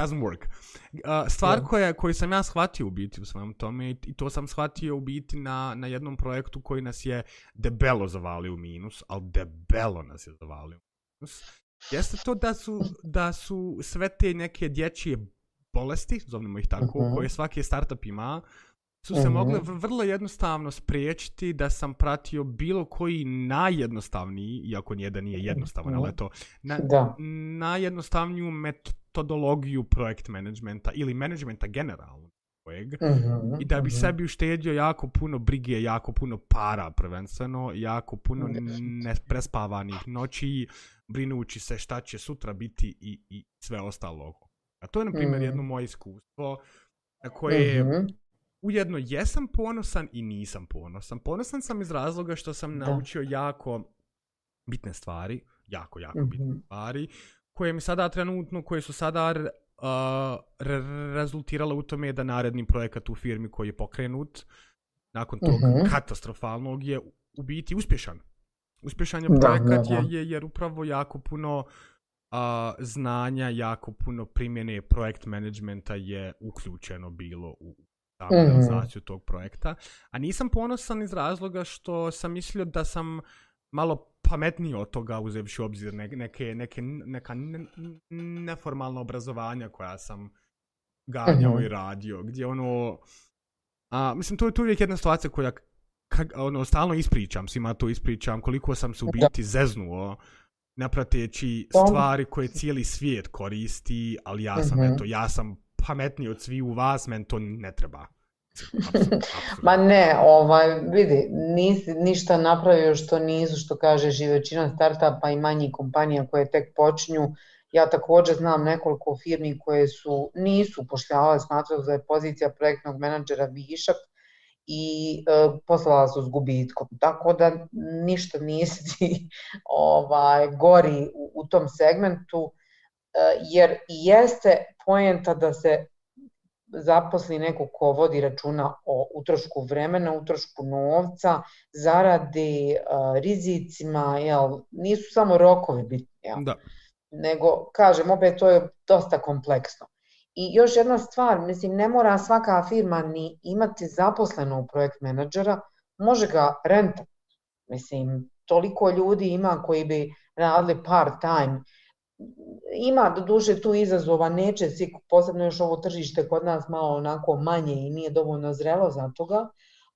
doesn't work. Uh, stvar yeah. koja, koju sam ja shvatio u biti u svom tome i to sam shvatio u biti na, na jednom projektu koji nas je debelo zavalio u minus, ali debelo nas je zavalio u minus, jeste to da su, da su sve te neke dječje bolesti, zovnimo ih tako, uh mhm. -huh. koje svaki startup ima, su se uh mhm. -huh. mogle vrlo jednostavno spriječiti da sam pratio bilo koji najjednostavniji, iako nijedan nije jednostavan, uh -huh. ali to, na, najjednostavniju metod metodologiju projekt managementa ili managementa generalno kojeg mm -hmm, i da bi mm -hmm. sebi uštedio jako puno brige, jako puno para prvenstveno, jako puno neprespavanih noći, brinući se šta će sutra biti i, i sve ostalo. A to je, na primjer, mm -hmm. jedno moje iskustvo na koje mm -hmm. ujedno jesam ponosan i nisam ponosan. Ponosan sam iz razloga što sam da. naučio jako bitne stvari, jako, jako mm -hmm. bitne stvari, koje mi sada trenutno, koje su sada uh, re rezultirala u tome da naredni projekat u firmi koji je pokrenut nakon tog uh mhm. -huh. katastrofalnog je u biti uspješan. Uspješan je projekat da, da, da. Je, je, jer upravo jako puno uh, znanja, jako puno primjene projekt managementa je uključeno bilo u samu. -huh. realizaciju tog projekta. A nisam ponosan iz razloga što sam mislio da sam malo pametniji od toga uzevši obzir neke, neke, neka neformalna obrazovanja koja sam ganjao uh-huh. i radio, gdje ono, a, mislim, to je tu uvijek jedna situacija koja kak, ono, stalno ispričam, svima to ispričam, koliko sam se u biti zeznuo naprateći stvari koje cijeli svijet koristi, ali ja sam, uh-huh. eto, ja sam pametniji od svih u vas, men to ne treba. Ma ne, ovaj, vidi, nisi ništa napravio što nisu, što kaže i većina startupa i manjih kompanija koje tek počinju. Ja također znam nekoliko firmi koje su nisu pošljavale, smatrali da je pozicija projektnog menadžera višak i e, poslala su s gubitkom. Tako da ništa nisi ovaj, gori u, u tom segmentu, e, jer jeste poenta da se zaposli neko ko vodi računa o utrošku vremena, utrošku novca, zaradi, rizicima, jel, nisu samo rokovi bitni, jel? Da. nego, kažem, opet to je dosta kompleksno. I još jedna stvar, mislim, ne mora svaka firma ni imati zaposleno u projekt menadžera, može ga renta. Mislim, toliko ljudi ima koji bi radili part-time ima do duše tu izazova, neće svi, posebno još ovo tržište kod nas malo onako manje i nije dovoljno zrelo za toga,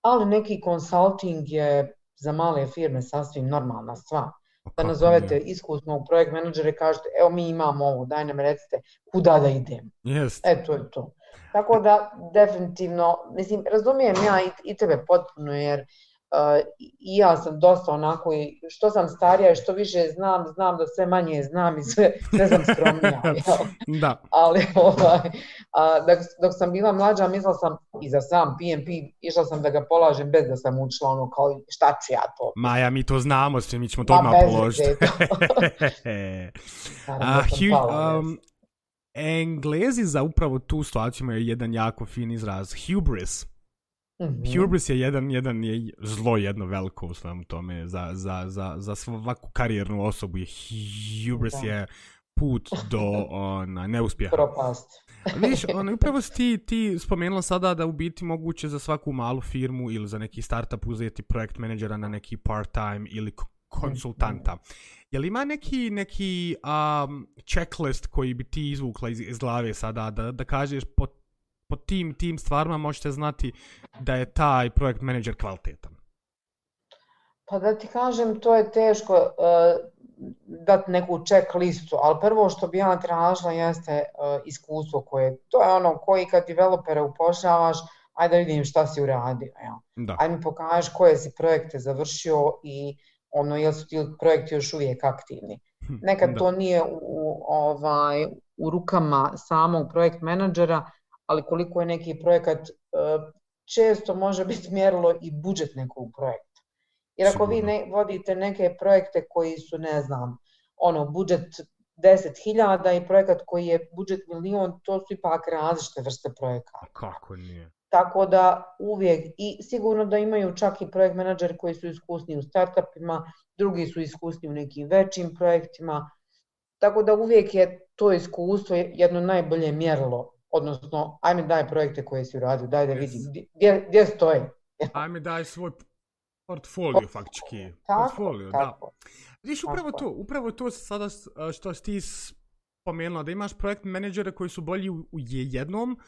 ali neki consulting je za male firme sasvim normalna stvar. Da nazovete iskusnog projekt menadžera i kažete, evo mi imamo ovo, daj nam recite kuda da idem. Yes. E, to je to. Tako da, definitivno, mislim, razumijem ja i, i tebe potpuno, jer uh, i ja sam dosta onako i što sam starija i što više znam, znam da sve manje znam i sve, sve sam skromnija. da. Ali ovaj, a, dok, dok sam bila mlađa, mislila sam i za sam PMP, išla sam da ga polažem bez da sam učila ono kao šta ću ja to. Maja, mi to znamo, sve mi ćemo to odmah položiti. um, Englezi za upravo tu situaciju imaju jedan jako fin izraz, hubris. Mm -hmm. Hubris je jedan, jedan je zlo jedno veliko u svemu tome za, za, za, za svaku karijernu osobu je hubris da. je put do ona, neuspjeha. Propast. Viš, ono, upravo si ti, ti spomenula sada da u biti moguće za svaku malu firmu ili za neki startup uzeti projekt menadžera na neki part-time ili konsultanta. Je li ima neki, neki um, checklist koji bi ti izvukla iz, iz glave sada da, da kažeš po po tim tim stvarima možete znati da je taj projekt menadžer kvalitetan? Pa da ti kažem, to je teško uh, dati neku check listu, ali prvo što bi ja tražila jeste uh, iskustvo koje, to je ono koji kad developere upošljavaš, ajde da vidim šta si uradio. Ja. Da. Ajde mi pokažeš koje si projekte završio i ono, jel su ti projekti još uvijek aktivni. Hm, Nekad da. to nije u, u, ovaj, u rukama samog projekt menadžera, ali koliko je neki projekat, e, često može biti mjerilo i budžet nekog projekta. Jer ako vi ne, vodite neke projekte koji su, ne znam, ono, budžet 10.000 i projekat koji je budžet milion, to su ipak različite vrste projekata. Kako nije? Tako da uvijek, i sigurno da imaju čak i projekt menadžeri koji su iskusni u startupima, drugi su iskusni u nekim većim projektima, tako da uvijek je to iskustvo jedno najbolje mjerilo odnosno, ajme daj projekte koje si uradio, daj da vidim, gdje, gdje stoje? ajme daj svoj portfolio faktički. Tako, portfolio, tako. da. Viš, upravo tako. to, upravo to sada što ti spomenula, da imaš projekt menadžere koji su bolji u, u jednom,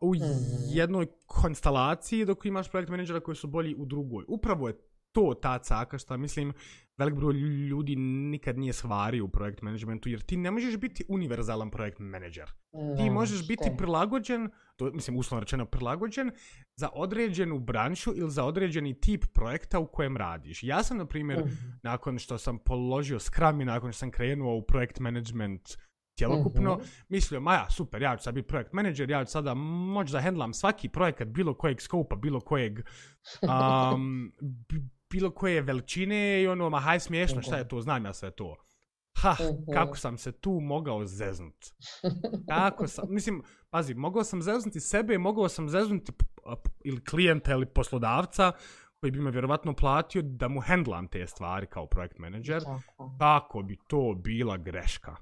u -hmm. jednoj konstelaciji, dok imaš projekt menadžera koji su bolji u drugoj. Upravo je to ta caka što mislim velik broj ljudi nikad nije shvario u projekt managementu, jer ti ne možeš biti univerzalan projekt. No, ti možeš biti prilagođen, to, mislim uslovno rečeno prilagođen, za određenu branšu ili za određeni tip projekta u kojem radiš. Ja sam, na primjer, mm -hmm. nakon što sam položio Scrum i nakon što sam krenuo u projekt management cjelokupno, mm -hmm. mislio, ma ja, super, ja ću sad biti projekt manager, ja ću sada moći da hendlam svaki projekat bilo kojeg skopa, bilo kojeg um, bilo koje veličine i ono, ma haj smiješno, šta je to, znam ja sve to. Ha, mhm. kako sam se tu mogao zeznut. Kako sam, mislim, pazi, mogao sam zeznuti sebe, mogao sam zeznuti ili klijenta ili poslodavca koji bi me vjerovatno platio da mu hendlam te stvari kao projekt menadžer. Kako bi to bila greška.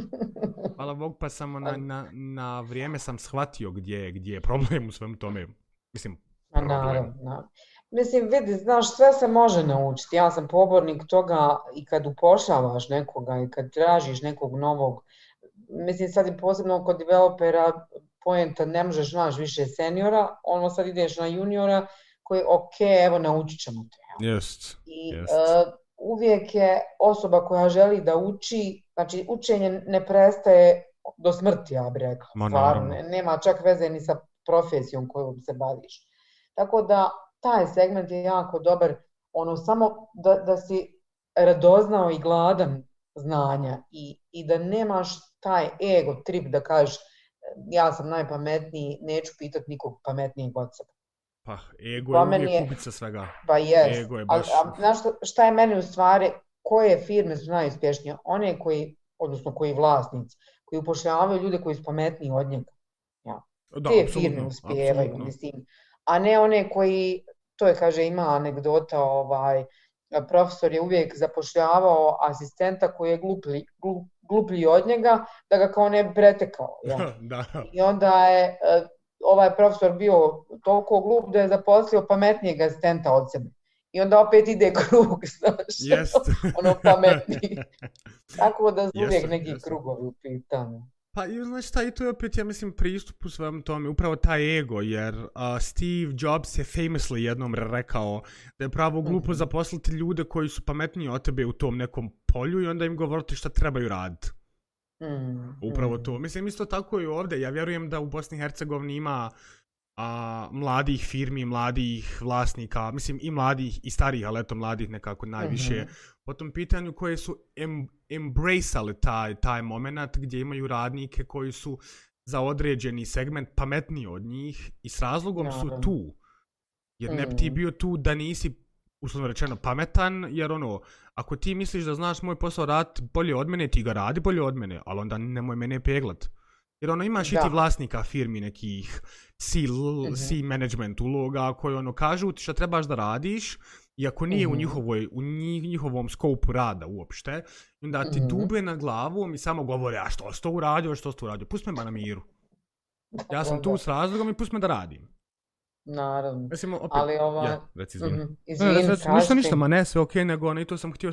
Hvala Bog, pa sam na, na, na vrijeme sam shvatio gdje, gdje je problem u svem tome. Mislim, problem. Naravno, naravno. Mislim, vidi, znaš, sve se može naučiti. Ja sam pobornik toga i kad upošljavaš nekoga i kad tražiš nekog novog, mislim, sad i posebno kod developera poenta ne možeš naći više seniora, ono sad ideš na juniora koji, ok, evo, naučit ćemo te. Jest, I jest. Uh, uvijek je osoba koja želi da uči, znači učenje ne prestaje do smrti, ja bih rekla. Ma, Stvarno, nema čak veze ni sa profesijom kojom se baviš. Tako da, taj segment je jako dobar, ono samo da, da si radoznao i gladan znanja i, i da nemaš taj ego trip da kažeš ja sam najpametniji, neću pitati nikog pametnijeg od sebe. Pa, ego pa je uvijek je, kubica svega. Pa jest. Ego je baš... A, a, znaš šta, šta je meni u stvari, koje firme su najuspješnije? One koji, odnosno koji vlasnici, koji upošljavaju ljude koji su pametniji od njega. Ja. Da, Te firme uspijevaju, mislim. A ne one koji to je, kaže, ima anegdota, ovaj, profesor je uvijek zapošljavao asistenta koji je gluplji, glup, gluplji od njega, da ga kao ne pretekao. Ja. da. I onda je e, ovaj profesor bio toliko glup da je zaposlio pametnijeg asistenta od sebe. I onda opet ide krug, znaš, Jest. ono pametniji. Tako da su uvijek neki krugovi u pitanju. Pa i znaš šta, i to je opet, ja mislim, pristup u svojom tome, upravo taj ego, jer uh, Steve Jobs je famously jednom rekao da je pravo glupo mm -hmm. zaposliti ljude koji su pametniji od tebe u tom nekom polju i onda im govoriti šta trebaju raditi. Mm, upravo mm. to. Mislim, isto tako i ovdje. Ja vjerujem da u Bosni i Hercegovini ima a, mladih firmi, mladih vlasnika, mislim i mladih i starih, ali eto mladih nekako najviše, mm -hmm. po tom pitanju koje su em, embraceali taj, taj moment gdje imaju radnike koji su za određeni segment pametniji od njih i s razlogom su tu. Jer ne bi ti mhm. bio tu da nisi uslovno rečeno pametan, jer ono, ako ti misliš da znaš moj posao rad bolje od mene, ti ga radi bolje od mene, ali onda nemoj mene peglat. Jer ono imaš da. i ti vlasnika firmi nekih C, mm -hmm. C management uloga koji ono kažu ti šta trebaš da radiš, iako nije mm -hmm. u, mhm. njihovoj, u njihovom skopu rada uopšte, onda ti -hmm. dube na glavu i samo govore, a što si to uradio, što si to uradio, pusti me ba na miru. Ja sam tu s razlogom i pusti me da radim. Naravno. Mislim, opet, ali ova... Ja, reci izvini. Mm -hmm. izvini ne, reci, ništa, ništa, ma ne, sve okej, okay, nego ono, to sam htio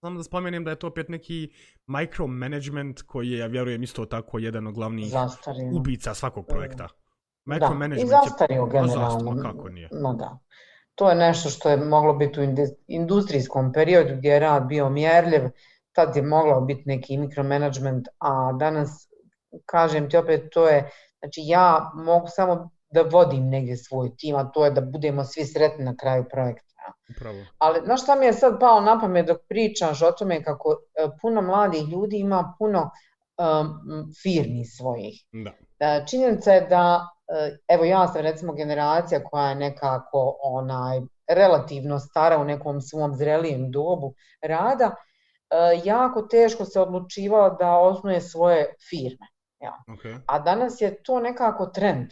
samo da spomenem da je to opet neki micromanagement koji je, ja vjerujem, isto tako jedan od glavnih zastario. ubica svakog projekta. Micromanagement da, i zastario je... generalno. Kako nije? No da. To je nešto što je moglo biti u industrijskom periodu gdje je rad bio mjerljiv, tad je moglo biti neki mikromanagement, a danas, kažem ti opet, to je, znači ja mogu samo da vodim negdje svoj tim, a to je da budemo svi sretni na kraju projekta. Upravo. Ali znaš šta mi je sad pao na pamet dok pričaš o tome kako uh, puno mladih ljudi ima puno um, firmi svojih. Da. Uh, činjenica je da, uh, evo ja sam recimo generacija koja je nekako onaj relativno stara u nekom svom zrelijem dobu rada, uh, jako teško se odlučivala da osnuje svoje firme. Ja. Okay. A danas je to nekako trend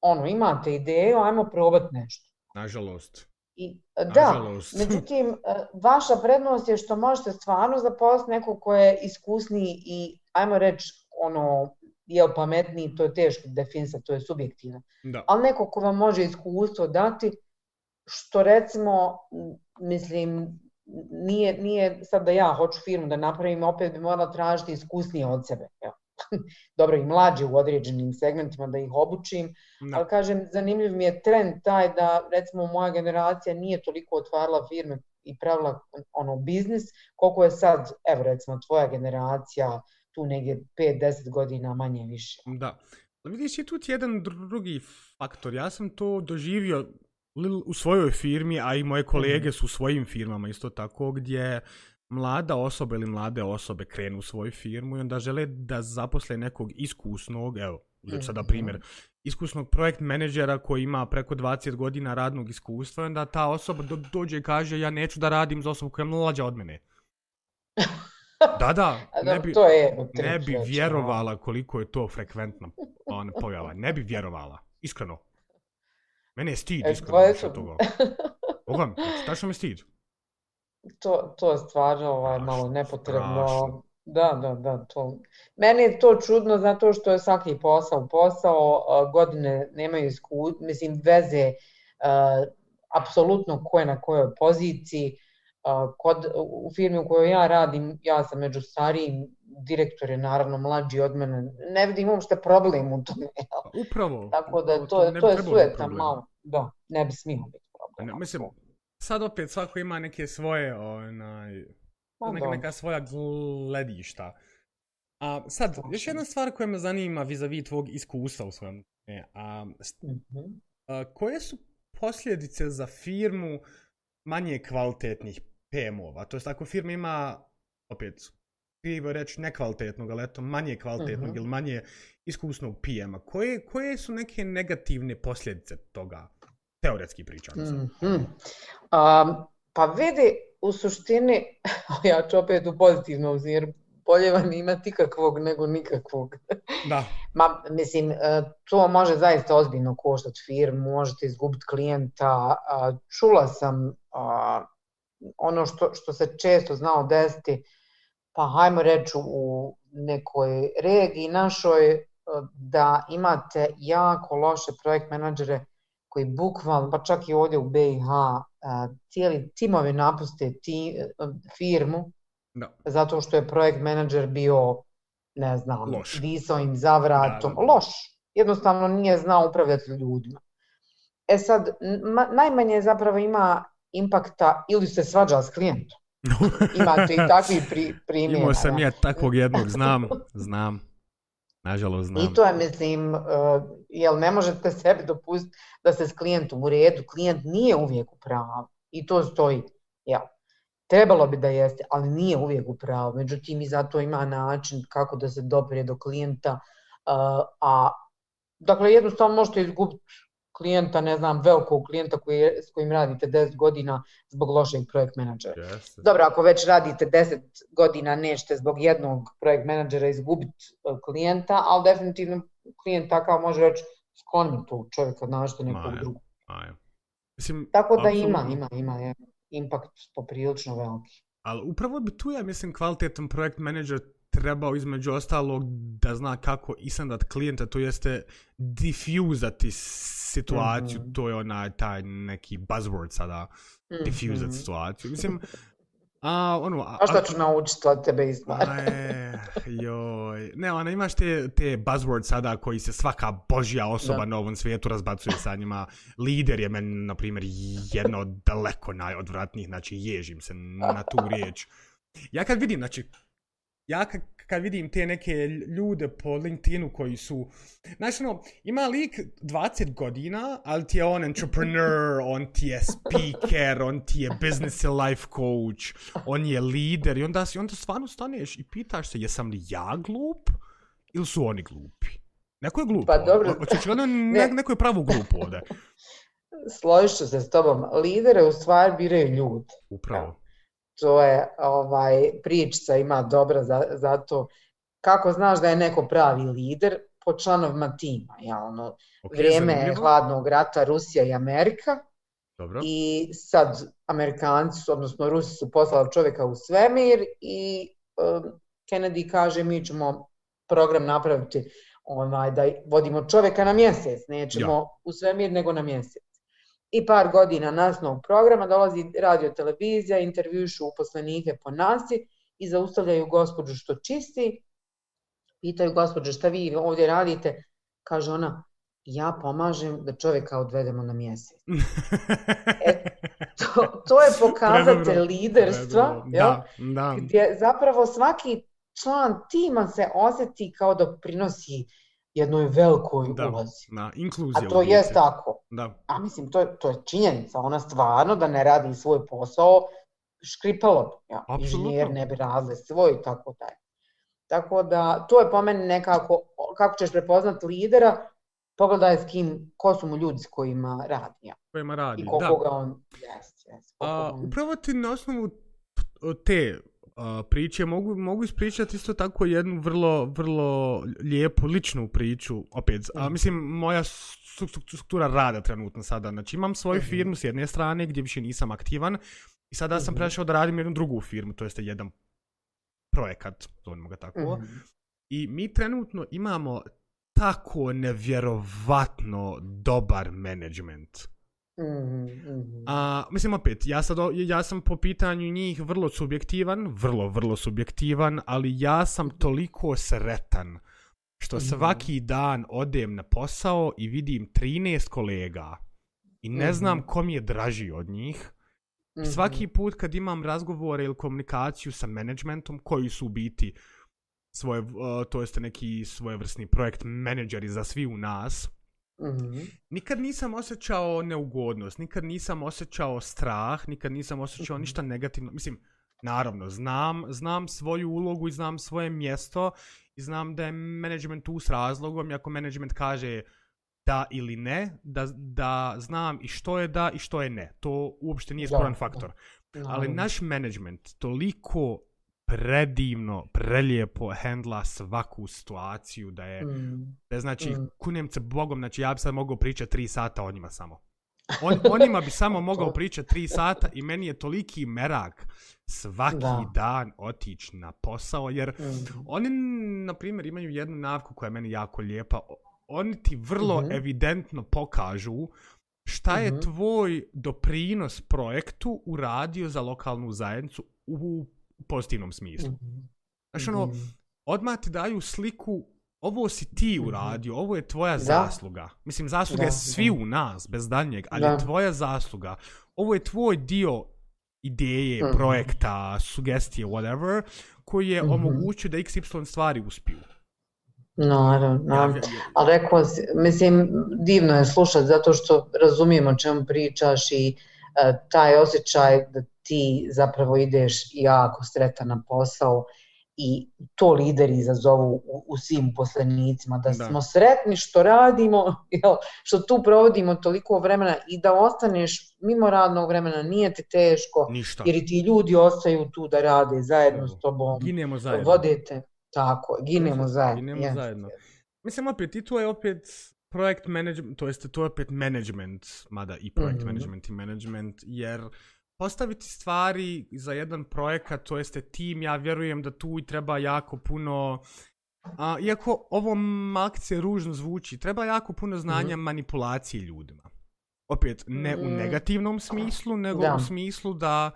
ono, imate ideju, ajmo probati nešto. Nažalost. I, da, Nažalost. međutim, e, vaša prednost je što možete stvarno zaposliti nekog ko je iskusniji i, ajmo reći, ono, je pametniji, to je teško definisati, to je subjektivno. Da. Ali neko ko vam može iskustvo dati, što recimo, mislim, nije, nije sad da ja hoću firmu da napravim, opet bi morala tražiti iskusnije od sebe. Ja. dobro i mlađe u određenim segmentima da ih obučim, no. ali kažem, zanimljiv mi je trend taj da recimo moja generacija nije toliko otvarala firme i pravila ono biznis, koliko je sad, evo recimo tvoja generacija, tu negdje 5-10 godina manje više. Da. Vidiš, je tu jedan drugi faktor. Ja sam to doživio u svojoj firmi, a i moje kolege mm. su u svojim firmama isto tako, gdje mlada osoba ili mlade osobe krenu u svoju firmu i onda žele da zaposle nekog iskusnog, evo, mm. sada primjer, iskusnog projekt menedžera koji ima preko 20 godina radnog iskustva i onda ta osoba do, dođe i kaže ja neću da radim za osobu koja je mlađa od mene. Da, da, ne bi, to je ne bi vjerovala koliko je to frekventna on, pojava. Ne bi vjerovala, iskreno. Mene je stid, e, iskreno, više su... toga. Boga mi, tačno me stid. To, to je stvarno ovaj, malo nepotrebno. Strašno. Da, da, da. To. Meni je to čudno zato što je svaki posao posao, godine nemaju isku, mislim, veze uh, apsolutno ko je na kojoj poziciji. Uh, kod, u firmi u kojoj ja radim, ja sam među starijim, direktor je naravno mlađi od mene. Ne vidim uopšte problem u tome. Upravo. Tako da to, to, to je sueta malo. Da, ne bi smio biti problem. Ne, mislim, sad opet svako ima neke svoje onaj, Pa neka, neka svoja gledišta. A sad, još jedna stvar koja me zanima vis-a-vis tvog iskustva u svojem. E, a, -hmm. a, koje su posljedice za firmu manje kvalitetnih PM-ova? To jest, ako firma ima, opet, krivo reći nekvalitetnog, ali eto, manje kvalitetnog mm -hmm. ili manje iskusnog PM-a, koje, koje su neke negativne posljedice toga? Teoretski pričam. Mm -hmm. um, pa vidi, u suštini, ja ću opet u pozitivnom jer bolje vam imati kakvog nego nikakvog. Da. Ma, mislim, e, to može zaista ozbiljno koštati firmu, možete izgubiti klijenta. Čula sam ono što, što se često znao desiti, pa hajmo reći u nekoj regiji našoj, e, da imate jako loše projekt menadžere koji bukvalno, pa čak i ovdje u BiH, cijeli timovi napuste ti, firmu no. zato što je projekt menadžer bio, ne znam, loš. visao im za vratom. Da, da. Loš. Jednostavno nije znao upravljati ljudima. E sad, ma, najmanje zapravo ima impakta ili se svađa s klijentom. Imate i takvi pri, primjera. Imao sam ja takvog jednog, znam, znam. Nažalost, znam. I to je, mislim, uh, jel ne možete sebi dopustiti da se s klijentom u redu, klijent nije uvijek u pravu i to stoji, jel. Trebalo bi da jeste, ali nije uvijek u pravu. Međutim, i zato ima način kako da se doprije do klijenta. Uh, a, dakle, jednostavno možete izgubiti klijenta, ne znam, velikog klijenta koji je, s kojim radite 10 godina zbog lošeg projekt menadžera. Yes. Dobro, ako već radite 10 godina, nećete zbog jednog projekt menadžera izgubiti e, klijenta, ali definitivno klijent takav može reći skloni tu čovjeka, našte nekog drugog. Mislim, Tako da absolutno. ima, ima, ima, je, impact poprilično veliki. Ali upravo bi tu, ja mislim, kvalitetan projekt menadžer trebao između ostalog da zna kako isandat klijenta, to jeste diffuzati situaciju, mm -hmm. to je onaj taj neki buzzword sada, mm -hmm. diffuzati situaciju. Mislim, a ono... A, a šta ću naučiti od tebe izbar? joj. Ne, ona imaš te, te buzzword sada koji se svaka božja osoba da. na ovom svijetu razbacuje sa njima. Lider je meni, na primjer, jedno od daleko najodvratnijih, znači ježim se na tu riječ. Ja kad vidim, znači, ja kad vidim te neke ljude po LinkedInu koji su, znači ono, ima lik 20 godina, ali ti je on entrepreneur, on ti je speaker, on ti je business and life coach, on je lider i onda, si, onda stvarno staneš i pitaš se jesam li ja glup ili su oni glupi? Neko je glup. Pa dobro. Očećivano ne. neko je pravu glupu ovde. Složiš se s tobom. Lidere u stvari biraju ljudi. Upravo to je ovaj pričica ima dobra za, za to. Kako znaš da je neko pravi lider? Po članovima tima ja ono okay, vrijeme je hladnog rata Rusija i Amerika. Dobro. i sad Amerikanci su, odnosno Rusi su poslali čovjeka u svemir i um, Kennedy kaže mi ćemo program napraviti ovaj, da vodimo čovjeka na mjesec, nećemo ja. u svemir nego na mjesec i par godina nasnog programa dolazi radio televizija, intervjušu uposlenike po nasi i zaustavljaju gospođu što čisti pitaju gospođe šta vi ovdje radite, kaže ona, ja pomažem da čovjeka odvedemo na mjesec. e, to, to je pokazatelj liderstva, da, da. gdje zapravo svaki član tima se osjeti kao da prinosi jednoj velikoj da, ulozi. Da, inkluzija. A to je tako. Da. A mislim, to, to je činjenica. Ona stvarno da ne radi svoj posao, škripalo ja, inženjer ne bi razli svoj i tako dalje. Tako da, to je po meni nekako, kako ćeš prepoznat lidera, pogledaj s kim, ko su mu ljudi s kojima radi. Ja. Kojima radi, I koliko ga on, yes, yes, A, on... Upravo ti na osnovu te priče mogu, mogu ispričati isto tako jednu vrlo, vrlo lijepu, ličnu priču. Opet, a, mislim, moja struktura rada trenutno sada. Znači, imam svoju -hmm. firmu s jedne strane gdje više nisam aktivan i sada sam mhm. prešao da radim jednu drugu firmu, to jeste jedan projekat, zovemo ga tako. I mi trenutno imamo tako nevjerovatno dobar management. Mm -hmm. A, mislim opet, ja, sad, ja sam po pitanju njih vrlo subjektivan, vrlo, vrlo subjektivan, ali ja sam toliko sretan što svaki dan odem na posao i vidim 13 kolega i ne znam kom je draži od njih. Svaki put kad imam razgovore ili komunikaciju sa managementom koji su u biti svoje, to jeste neki svojevrsni projekt menadžeri za svi u nas, Mm -hmm. Nikad nisam osjećao neugodnost, nikad nisam osjećao strah, nikad nisam osjećao mm -hmm. ništa negativno. Mislim, naravno, znam, znam svoju ulogu i znam svoje mjesto i znam da je management tu s razlogom i ako management kaže da ili ne, da, da znam i što je da i što je ne. To uopšte nije sporan faktor. Da. Ali naš management toliko predivno, prelijepo hendla svaku situaciju, da je, mm. da je znači, mm. kunem se Bogom, znači ja bi sad mogao pričati tri sata o njima samo. On, onima bi samo mogao pričati tri sata i meni je toliki merak svaki da. dan otići na posao, jer mm. oni, na primjer, imaju jednu navku koja je meni jako lijepa. Oni ti vrlo mm -hmm. evidentno pokažu šta je mm -hmm. tvoj doprinos projektu uradio za lokalnu zajednicu u pozitivnom smislu. Mm-hmm. Znači ono, mm-hmm. odmah ti daju sliku, ovo si ti mm-hmm. uradio, ovo je tvoja da. zasluga. Mislim, zasluga da, je svi da. u nas, bez danjeg, ali da. je tvoja zasluga. Ovo je tvoj dio ideje, mm-hmm. projekta, sugestije, whatever, koji je mm-hmm. omogućio da XY stvari uspiju. Naravno, naravno. Ali rekao, mislim, divno je slušati zato što razumijemo o čemu pričaš i uh, taj osjećaj da ti zapravo ideš jako sretan na posao i to lideri izazovu u, u svim poslenicima, da, da smo sretni što radimo, jel, što tu provodimo toliko vremena i da ostaneš mimo radnog vremena, nije ti teško, Ništa. jer ti ljudi ostaju tu da rade zajedno s tobom. Ginemo zajedno. Vodite, tako, ginemo zajedno. Ginemo yes. zajedno. Mislim, opet, i to je opet projekt management, to jeste to je opet management, mada i projekt mm -hmm. management i management, jer postaviti stvari za jedan projekat, to jeste tim, ja vjerujem da tu i treba jako puno, a, iako ovo malkice ružno zvuči, treba jako puno znanja mm -hmm. manipulacije ljudima. Opet, ne u mm. negativnom smislu, nego da. u smislu da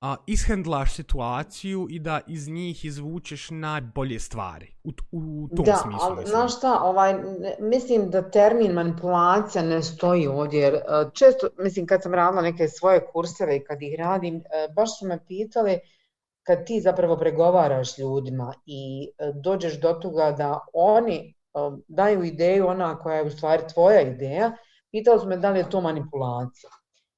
a, ishendlaš situaciju i da iz njih izvučeš najbolje stvari. U, u tom da, smislu. Da, ali znaš šta, ovaj, mislim da termin manipulacija ne stoji ovdje. Jer, često, mislim, kad sam radila neke svoje kurseve i kad ih radim, e, baš su me pitali kad ti zapravo pregovaraš ljudima i e, dođeš do toga da oni e, daju ideju ona koja je u stvari tvoja ideja, pitali su me da li je to manipulacija.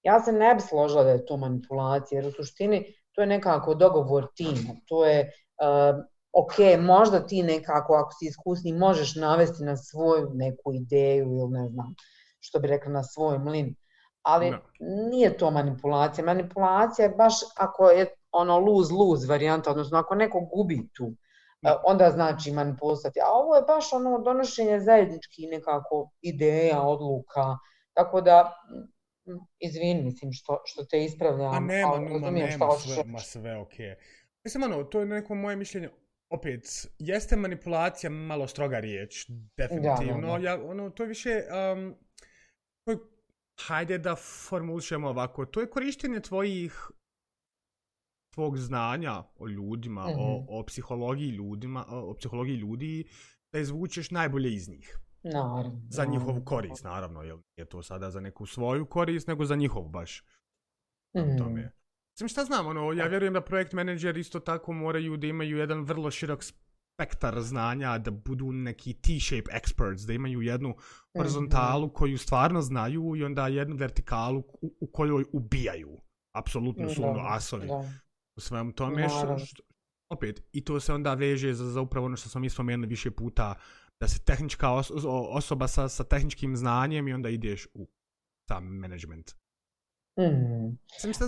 Ja se ne bi složila da je to manipulacija, jer u suštini to je nekako dogovor tima. To je, uh, ok, možda ti nekako, ako si iskusni, možeš navesti na svoju neku ideju ili ne znam, što bi rekla, na svoj mlin. Ali no. nije to manipulacija. Manipulacija je baš ako je ono lose-lose varijanta, odnosno ako neko gubi tu, no. onda znači manipulaciju. A ovo je baš ono donošenje zajedničkih nekako ideja, odluka, tako da izvin, mislim, što, što te ispravljam. A nema, ali nema, nema, sve, ma sve okej. Okay. Mislim, ono, to je neko moje mišljenje, opet, jeste manipulacija malo stroga riječ, definitivno. Da, da, da. Ja, ono, to je više, um, to je, hajde da formulišemo ovako, to je korištenje tvojih tvog znanja o ljudima, mm-hmm. o, mhm. o psihologiji ljudima, o, o psihologiji ljudi, da izvučeš najbolje iz njih. Naravno. Za njihovu korist, naravno. Jel je to sada za neku svoju korist, nego za njihov baš. Mm. Tome. Mislim, šta znam, ono, ja vjerujem da projekt menadžer isto tako moraju da imaju jedan vrlo širok spektar znanja, da budu neki T-shape experts, da imaju jednu mhm. horizontalu mm. koju stvarno znaju i onda jednu vertikalu u, u kojoj ubijaju. Apsolutno su ono asovi. Da. U svem tome. Što, što, opet, i to se onda veže za, za upravo ono što smo mi spomenuli više puta, da se tehnička os osoba sa, sa tehničkim znanjem i onda ideš u sam management. Mm.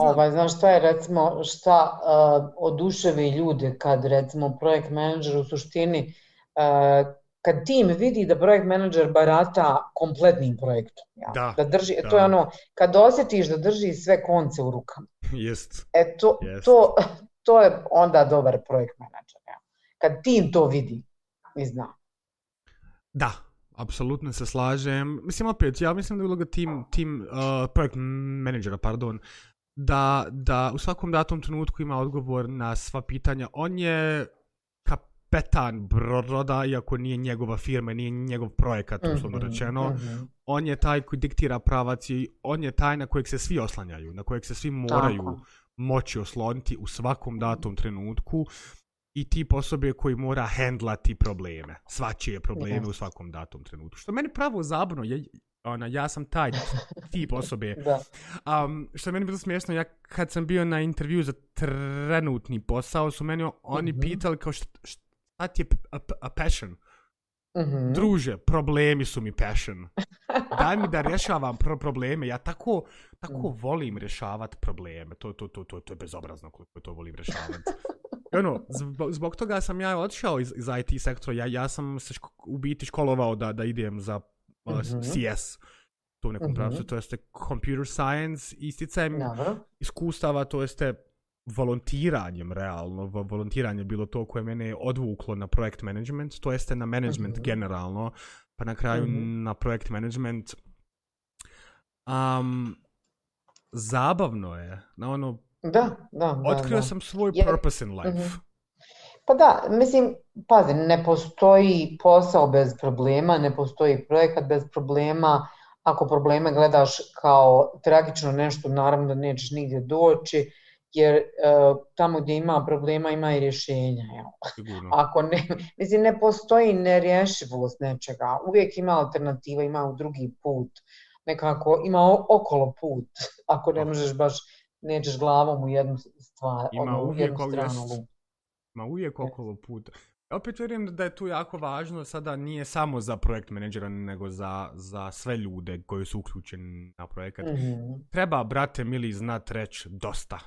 Ovaj, znaš šta je recimo, šta uh, oduševi ljude kad recimo projekt menadžer u suštini uh, kad tim vidi da projekt menadžer barata kompletnim projektom. Ja? Da, da drži, da. To je ono, kad osjetiš da drži sve konce u rukama. Jest. E to, Jest. to, to je onda dobar projekt menadžer. Ja? Kad tim to vidi i zna. Da, apsolutno se slažem. Mislim, opet, ja mislim da je uloga tim, tim uh, projekt menadžera, pardon, da, da u svakom datom trenutku ima odgovor na sva pitanja. On je kapetan broda, iako nije njegova firma, nije njegov projekat, uslovno mm -hmm, rečeno. Mm -hmm. On je taj koji diktira pravac i on je taj na kojeg se svi oslanjaju, na kojeg se svi moraju Tako. moći osloniti u svakom datom trenutku i tip osobe koji mora hendlati probleme, svačije probleme u svakom datom trenutku. Što meni pravo zabavno, ja, ona, ja sam taj tip osobe. da. Um, što je meni bilo smiješno, ja kad sam bio na intervju za trenutni posao, su meni oni mm -hmm. pitali kao šta, šta ti je a, a passion? Mm -hmm. Druže, problemi su mi passion. Daj mi da rješavam pro probleme. Ja tako, tako mm. volim rješavati probleme. To, to, to, to, to je bezobrazno koliko to volim rješavati. Ono, zbog, zbog toga sam ja odšao iz, iz IT sektora. Ja, ja sam se ško, u biti školovao da, da idem za uh, mm -hmm. CS to u nekom mm -hmm. pravcu, to jeste computer science, isticajem iskustava, to jeste volontiranjem realno, volontiranje bilo to koje mene odvuklo na projekt management, to jeste na management mm -hmm. generalno, pa na kraju mm -hmm. na projekt management. Um, zabavno je, na ono, Da, da, Otkrio da, sam svoj Jer, purpose in life. Mm -hmm. Pa da, mislim, pazi, ne postoji posao bez problema, ne postoji projekat bez problema. Ako probleme gledaš kao tragično nešto, naravno da nećeš nigdje doći, jer uh, tamo gdje ima problema ima i rješenja. Jel? Ako ne, mislim, ne postoji nerješivost nečega. Uvijek ima alternativa, ima drugi put. Nekako ima okolo put, ako ne možeš baš nećeš glavom u jednu stvar, ima u uvijek jednu stranu lupu. Ima uvijek okolo puta. Opet vjerujem da je tu jako važno, sada nije samo za projekt menedžera, nego za, za sve ljude koji su uključeni na projekat. Mm -hmm. Treba, brate, mili, znat reći dosta.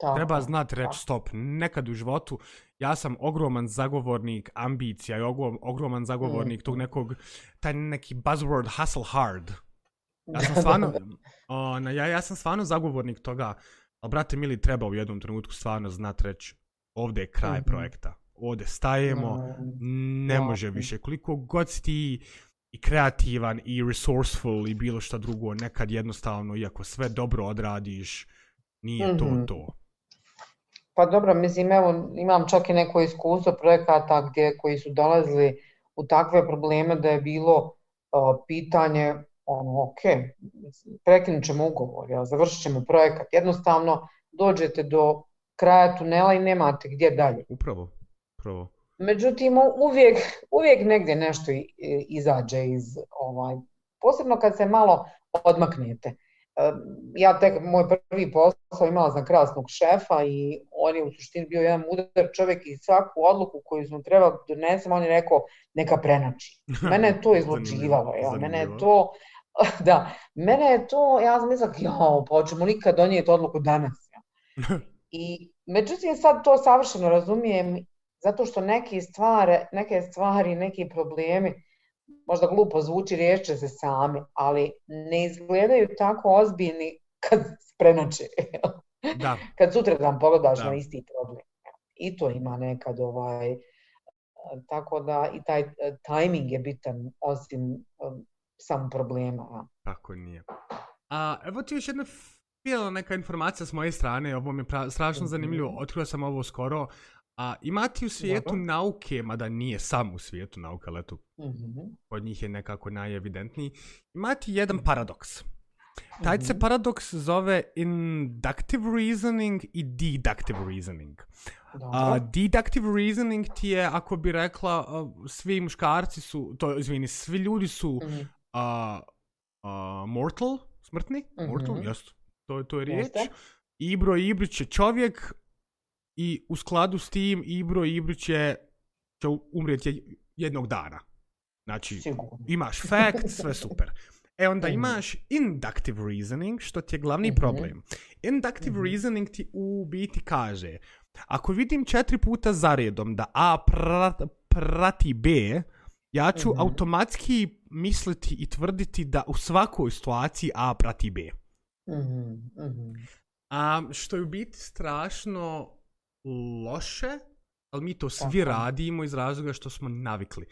Tako, Treba znat reći stop. Nekad u životu ja sam ogroman zagovornik ambicija i ogroman zagovornik mm -hmm. tog nekog, taj neki buzzword hustle hard. Ja sam stvarno, ona, ja, ja sam stvarno zagovornik toga, ali brate mili treba u jednom trenutku stvarno znat reći ovdje je kraj mm -hmm. projekta. Ovdje stajemo, mm, ne može više. Koliko god si ti i kreativan i resourceful i bilo šta drugo, nekad jednostavno, iako sve dobro odradiš, nije mm -hmm. to mhm. to. Pa dobro, mislim, evo, imam čak i neko iskustvo projekata gdje koji su dolazili u takve probleme da je bilo uh, pitanje ono, ok, prekinut ćemo ugovor, ja, završit ćemo projekat. Jednostavno, dođete do kraja tunela i nemate gdje dalje. Upravo, upravo. Međutim, uvijek, uvijek negdje nešto izađe iz, ovaj, posebno kad se malo odmaknete ja tek moj prvi posao imala sam krasnog šefa i on je u suštini bio jedan mudar čovjek i svaku odluku koju smo trebali donesemo, on je rekao neka prenači. Mene je to izlučivalo, ja. mene je to, da, mene je to, ja sam mislila, jo, pa ćemo nikad donijeti odluku danas. Ja. I međutim sad to savršeno razumijem zato što neke stvari, neke stvari, neki problemi, možda glupo zvuči, riješće se sami, ali ne izgledaju tako ozbiljni kad prenače. Da. kad sutra dan pogledaš da. na isti problem. I to ima nekad ovaj, tako da i taj e, timing je bitan osim um, samo problema. Ja. Tako nije. A evo ti još jedna bila neka informacija s moje strane, ovo mi je strašno mhm. zanimljivo, otkrio sam ovo skoro. A imati u svijetu Dobro. nauke, mada nije sam u svijetu nauka, ali eto, mm-hmm. od njih je nekako najevidentniji, imati jedan paradoks. Taj se mhm. paradoks zove inductive reasoning i deductive reasoning. Uh, deductive reasoning ti je, ako bi rekla, uh, svi muškarci su, to izvini, svi ljudi su mm-hmm. Uh, uh, mortal, smrtni, mm-hmm. mortal, jest, to, to je riječ. Jeste. Ibro Ibrić je čovjek i u skladu s tim Ibro Ibrić će, će umrijeti jednog dana. Znači, Sigurno. imaš fact, sve super. E onda mm. imaš inductive reasoning, što ti je glavni mm-hmm. problem. Inductive mm-hmm. reasoning ti u biti kaže, ako vidim četiri puta za redom da A prati B, ja ću mm-hmm. automatski misliti i tvrditi da u svakoj situaciji A prati B. Mm-hmm. Mm-hmm. A što je u biti strašno loše, ali mi to svi Tako. radimo iz razloga što smo navikli.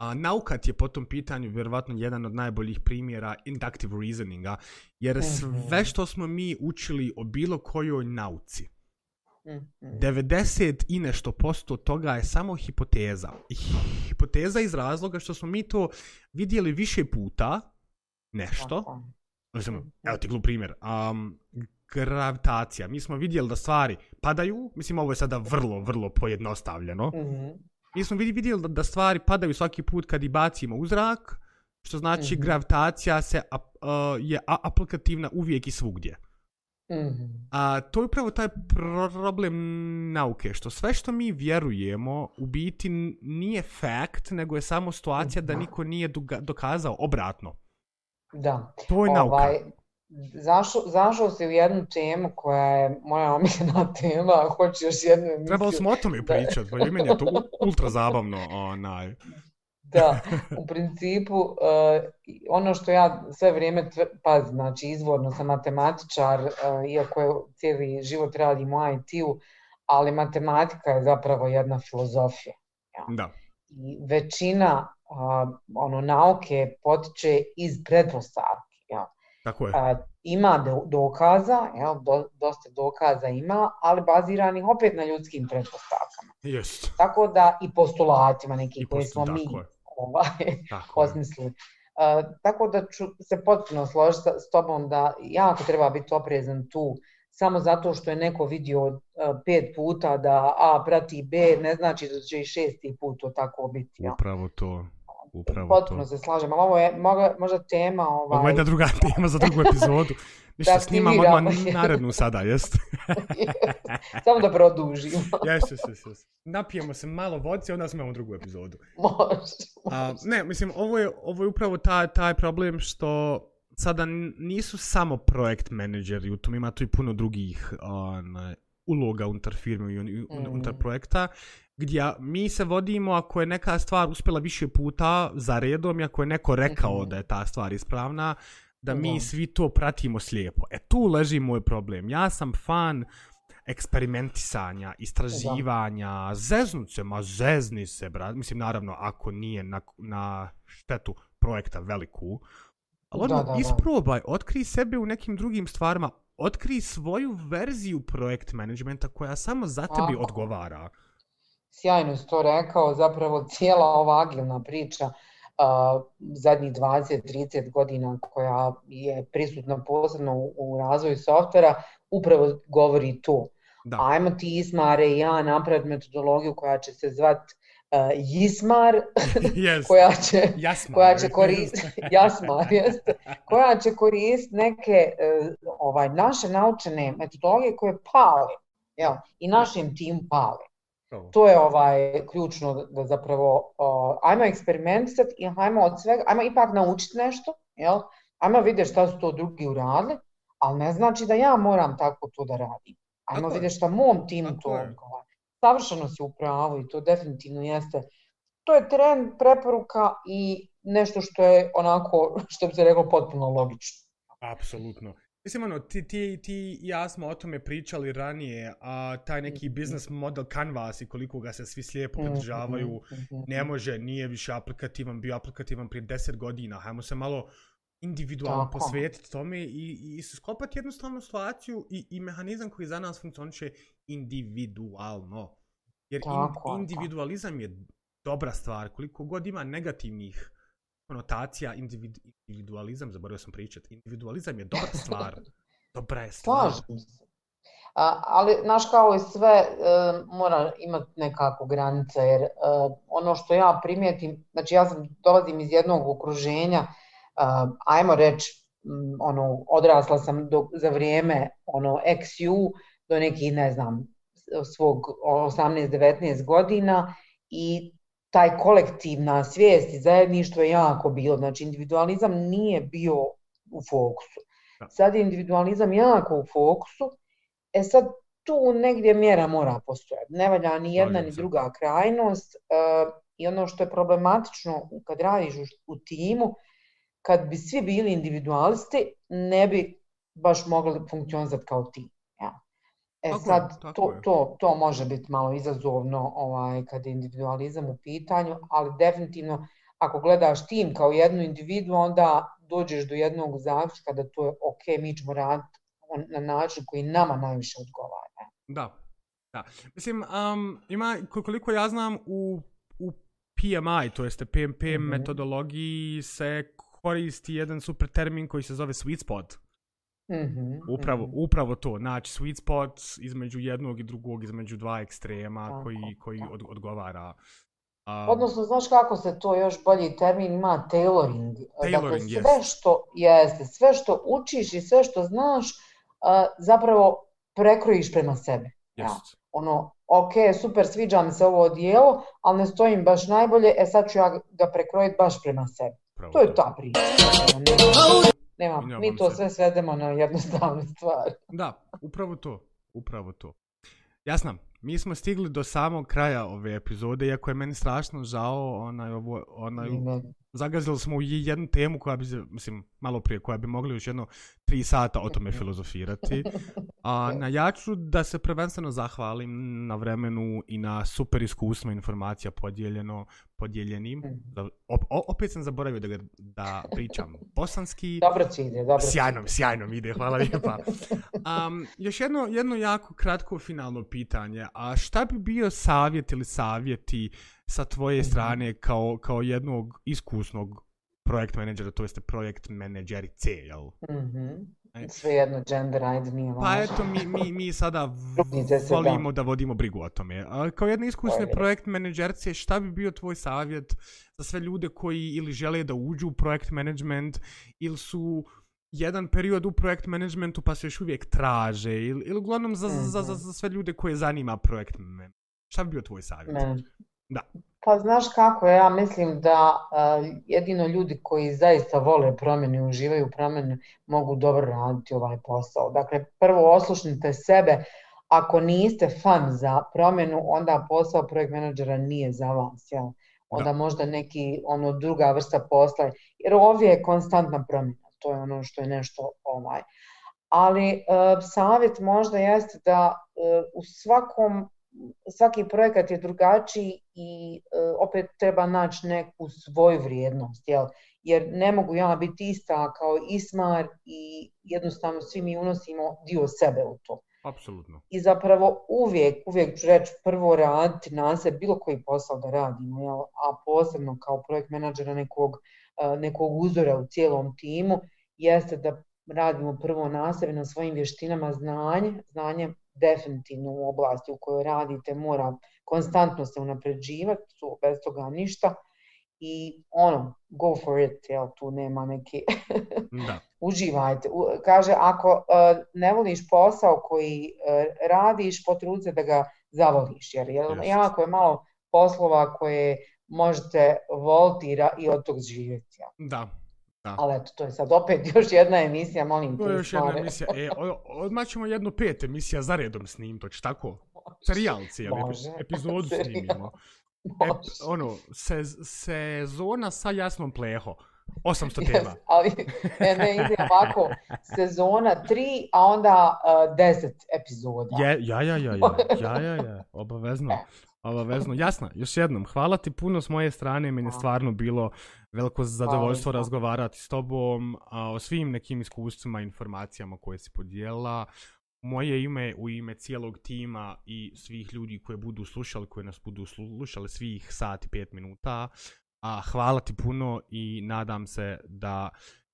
A naukat je po tom pitanju vjerovatno jedan od najboljih primjera inductive reasoninga, jer mm -hmm. sve što smo mi učili o bilo kojoj nauci, mm -hmm. 90 i nešto posto toga je samo hipoteza. I hipoteza iz razloga što smo mi to vidjeli više puta, nešto, Mislim, mhm. evo ti glup primjer. Um, gravitacija. Mi smo vidjeli da stvari padaju, mislim ovo je sada vrlo, vrlo pojednostavljeno. Mm -hmm. Mi smo vidjeli da, da stvari padaju svaki put kad ih bacimo u zrak, što znači mm -hmm. gravitacija se uh, je aplikativna uvijek i svugdje. Mm -hmm. A to je upravo taj problem nauke, što sve što mi vjerujemo u biti nije fakt, nego je samo situacija da niko nije dokazao obratno. Da. To je nauka. Ovaj, zašao, zašao si u jednu temu koja je moja omiljena tema, a hoćeš još jednu emisiju. Trebalo smo o tome pričati, pa meni je to ultra zabavno. Onaj. Da, u principu, uh, ono što ja sve vrijeme, pa znači izvorno sam matematičar, uh, iako je cijeli život radim u IT-u, ali matematika je zapravo jedna filozofija. Ja. Da. I većina uh, ono nauke potiče iz pretpostavke. Ja. Tako je. A, ima do, dokaza, jel, do, dosta dokaza ima, ali baziranih opet na ljudskim pretpostavkama. Jest. Tako da i postulatima neki koje smo mi ovaj, osmislili. Uh, tako da ću se potpuno složiti s tobom da jako treba biti oprezan tu samo zato što je neko vidio uh, pet puta da A prati B, ne znači da će i šesti put to tako biti. Ja. Upravo to. Upravo Potpuno to. se slažem, ali ovo je možda, možda tema... Ovaj... Ovo je jedna druga tema za drugu epizodu. Ništa, snimam odmah narednu sada, jest? Samo da produžimo. jes, jes, jes, jes. Napijemo se malo vodci, onda snimamo drugu epizodu. Može, može. ne, mislim, ovo je, ovo je upravo taj, taj problem što sada nisu samo projekt menadžeri, u tom ima tu i puno drugih on, uloga unutar firme i mm. unutar projekta, gdje mi se vodimo ako je neka stvar uspjela više puta za redom i ako je neko rekao mm -hmm. da je ta stvar ispravna, da mi mm svi to pratimo slijepo. E tu leži moj problem. Ja sam fan eksperimentisanja, istraživanja, da. zeznuce, ma zezni se, brat. Mislim, naravno, ako nije na, na štetu projekta veliku, ali da, da, isprobaj, otkri sebe u nekim drugim stvarima, otkri svoju verziju projekt managementa koja samo za tebi Ako. odgovara sjajno si to rekao, zapravo cijela ova agilna priča uh, zadnjih 20-30 godina koja je prisutna posebno u, u razvoju softvera, upravo govori to. Da. Ajmo ti Ismare i ja napraviti metodologiju koja će se zvat uh, Jismar, yes. koja će, Jasmar, koja će koristiti Jasmar, jest, koja će koristiti neke uh, ovaj naše naučene metodologije koje pale, jel, i našem timu pale. To je ovaj ključno da zapravo uh, ajmo eksperimentisati i ajmo od svega, ajmo ipak naučiti nešto, jel? Ajmo vidjeti šta su to drugi uradili, ali ne znači da ja moram tako to da radim. Ajmo vidjeti šta mom timu to odgovara. Savršeno si u pravu i to definitivno jeste. To je trend, preporuka i nešto što je onako, što bi se rekao, potpuno logično. Apsolutno. Mislim, ono, ti, ti, ti i ja smo o tome pričali ranije, a taj neki mm-hmm. business model Canvas i koliko ga se svi slijepo mm-hmm. pridržavaju, mm-hmm. ne može, nije više aplikativan, bio aplikativan prije 10 godina. Hajmo se malo individualno Tako. posvetiti tome i, i skopati jednostavnu situaciju i, i mehanizam koji za nas funkcioniše individualno. Jer Tako, in, individualizam je dobra stvar. Koliko god ima negativnih konotacija, individu, individualizam, zaboravio sam pričati, individualizam je dobra stvar. dobra je stvar. Se. A, ali, naš kao i sve, e, mora imati nekako granice, jer e, ono što ja primijetim, znači ja sam dolazim iz jednog okruženja, e, ajmo reći, ono, odrasla sam do, za vrijeme ono, XU do nekih, ne znam, svog 18-19 godina i taj kolektivna svijest i zajedništvo je jako bilo. Znači, individualizam nije bio u fokusu. Sad je individualizam jako u fokusu, E sad, tu negdje mjera mora postojati. Ne valja ni jedna ni druga krajnost. Uh, I ono što je problematično kad radiš u, u timu, kad bi svi bili individualisti, ne bi baš mogli funkcionizati kao tim. Ja. E tako sad, je, to, to, to može biti malo izazovno ovaj, kad je individualizam u pitanju, ali definitivno ako gledaš tim kao jednu individu, onda dođeš do jednog zaključka da to je ok, mi ćemo raditi na način koji nama najviše odgovara. Da, da. Mislim, um, ima, koliko ja znam, u, u PMI, to jeste PMP mm -hmm. metodologiji, se koristi jedan super termin koji se zove sweet spot. Mm -hmm. upravo, mm -hmm. upravo to, znači sweet spot između jednog i drugog, između dva ekstrema tako, koji, koji od, odgovara. Um, Odnosno, znaš kako se to još bolji termin ima, tailoring. Tailoring, dakle, sve što jeste, sve što učiš i sve što znaš, zapravo prekrojiš prema sebi. Yes. Ja. Ono, ok, super, sviđa mi se ovo odijelo, ali ne stojim baš najbolje, e sad ću ja ga prekrojiti baš prema sebi. Pravo, to je ta priča. Nema, nema, mi to sve svedemo na jednostavne stvari. Da, upravo to. Upravo to. Jasno, mi smo stigli do samog kraja ove epizode, iako je meni strašno žao onaj, ovo, onaj, zagazili smo u jednu temu koja bi, mislim, malo prije, koja bi mogli još jedno tri sata o tome filozofirati. A, na ja ću da se prvenstveno zahvalim na vremenu i na super iskustvo informacija podijeljeno, podijeljenim. Mhm. Da, op, opet sam zaboravio da, ga, da pričam bosanski. Dobro ci ide, dobro Sjajno, sjajno mi ide, hvala lijepa. Um, još jedno, jedno jako kratko finalno pitanje. A šta bi bio savjet ili savjeti sa tvoje -hmm. strane kao, kao jednog iskusnog projekt menadžera, to jeste projekt menadžerice, jel? Mm -hmm. Sve jedno gender, ajde nije Pa eto, mi, mi, mi sada volimo da vodimo brigu o tome. A, kao jedna iskusna projekt menadžerice, šta bi bio tvoj savjet za sve ljude koji ili žele da uđu u projekt management ili su jedan period u projekt managementu pa se još uvijek traže ili, ili uglavnom za, mm -hmm. za, za, za sve ljude koje zanima projekt management. Šta bi bio tvoj savjet? Ne. Da. Pa znaš kako, ja mislim da uh, jedino ljudi koji zaista vole promjene i uživaju promjene mogu dobro raditi ovaj posao. Dakle, prvo oslušnite sebe, ako niste fan za promjenu, onda posao projekt menadžera nije za vas. Jel? Onda da. možda neki ono druga vrsta posla, jer ovdje je konstantna promjena, to je ono što je nešto ovaj. Ali uh, savjet možda jeste da uh, u svakom svaki projekat je drugačiji i e, opet treba naći neku svoju vrijednost, jel? jer ne mogu ja biti ista kao Ismar i jednostavno svi mi unosimo dio sebe u to. Apsolutno. I zapravo uvijek, uvijek ću reći prvo raditi na se bilo koji posao da radimo, jel? a posebno kao projekt menadžera nekog, e, nekog uzora u cijelom timu, jeste da radimo prvo na sebi, na svojim vještinama, znanje, znanje definitivno u oblasti u kojoj radite mora konstantno se unapređivati, su bez toga ništa i ono, go for it, jel, tu nema neki, da. uživajte. U, kaže, ako uh, ne voliš posao koji uh, radiš, potrudi se da ga zavoliš, jer, jer jako je malo poslova koje možete voliti i od tog živjeti. Ja. Da, Da. Ali eto, to je sad opet još jedna emisija, molim te. To je još jedna emisija. E, odmah ćemo jedno pet emisija za redom snim, to će tako? Serijal cijeli, epizodu snimimo. E, ono, se, sezona sa jasnom pleho. 800 tema. Yes, ali ne, ne ide ovako, sezona 3, a onda uh, 10 epizoda. Je, ja, ja, ja, ja, ja, ja, ja, obavezno. Obavezno, jasno, još jednom, hvala ti puno s moje strane, meni je stvarno bilo Veliko zadovoljstvo razgovarati s tobom a, o svim nekim iskustvima, informacijama koje si podijela. Moje ime u ime cijelog tima i svih ljudi koje budu slušali, koje nas budu slušali svih sati pet minuta. A, hvala ti puno i nadam se da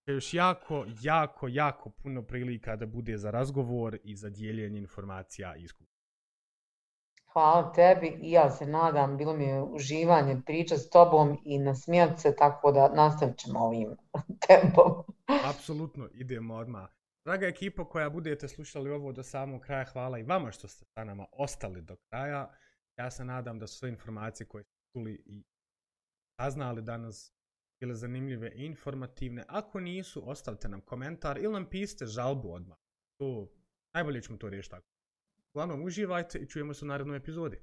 još jako, jako, jako puno prilika da bude za razgovor i za dijeljenje informacija i iskustva. Hvala tebi i ja se nadam, bilo mi je uživanje priča s tobom i nasmijat se, tako da nastavit ćemo ovim tempom. Apsolutno, idemo odmah. Draga ekipa koja budete slušali ovo do samog kraja, hvala i vama što ste sa nama ostali do kraja. Ja se nadam da su sve informacije koje ste čuli i saznali danas bile zanimljive i informativne. Ako nisu, ostavite nam komentar ili nam piste žalbu odmah. To, najbolje ćemo to riješiti tako. Uglavnom, uživajte i čujemo se u narednoj epizodi.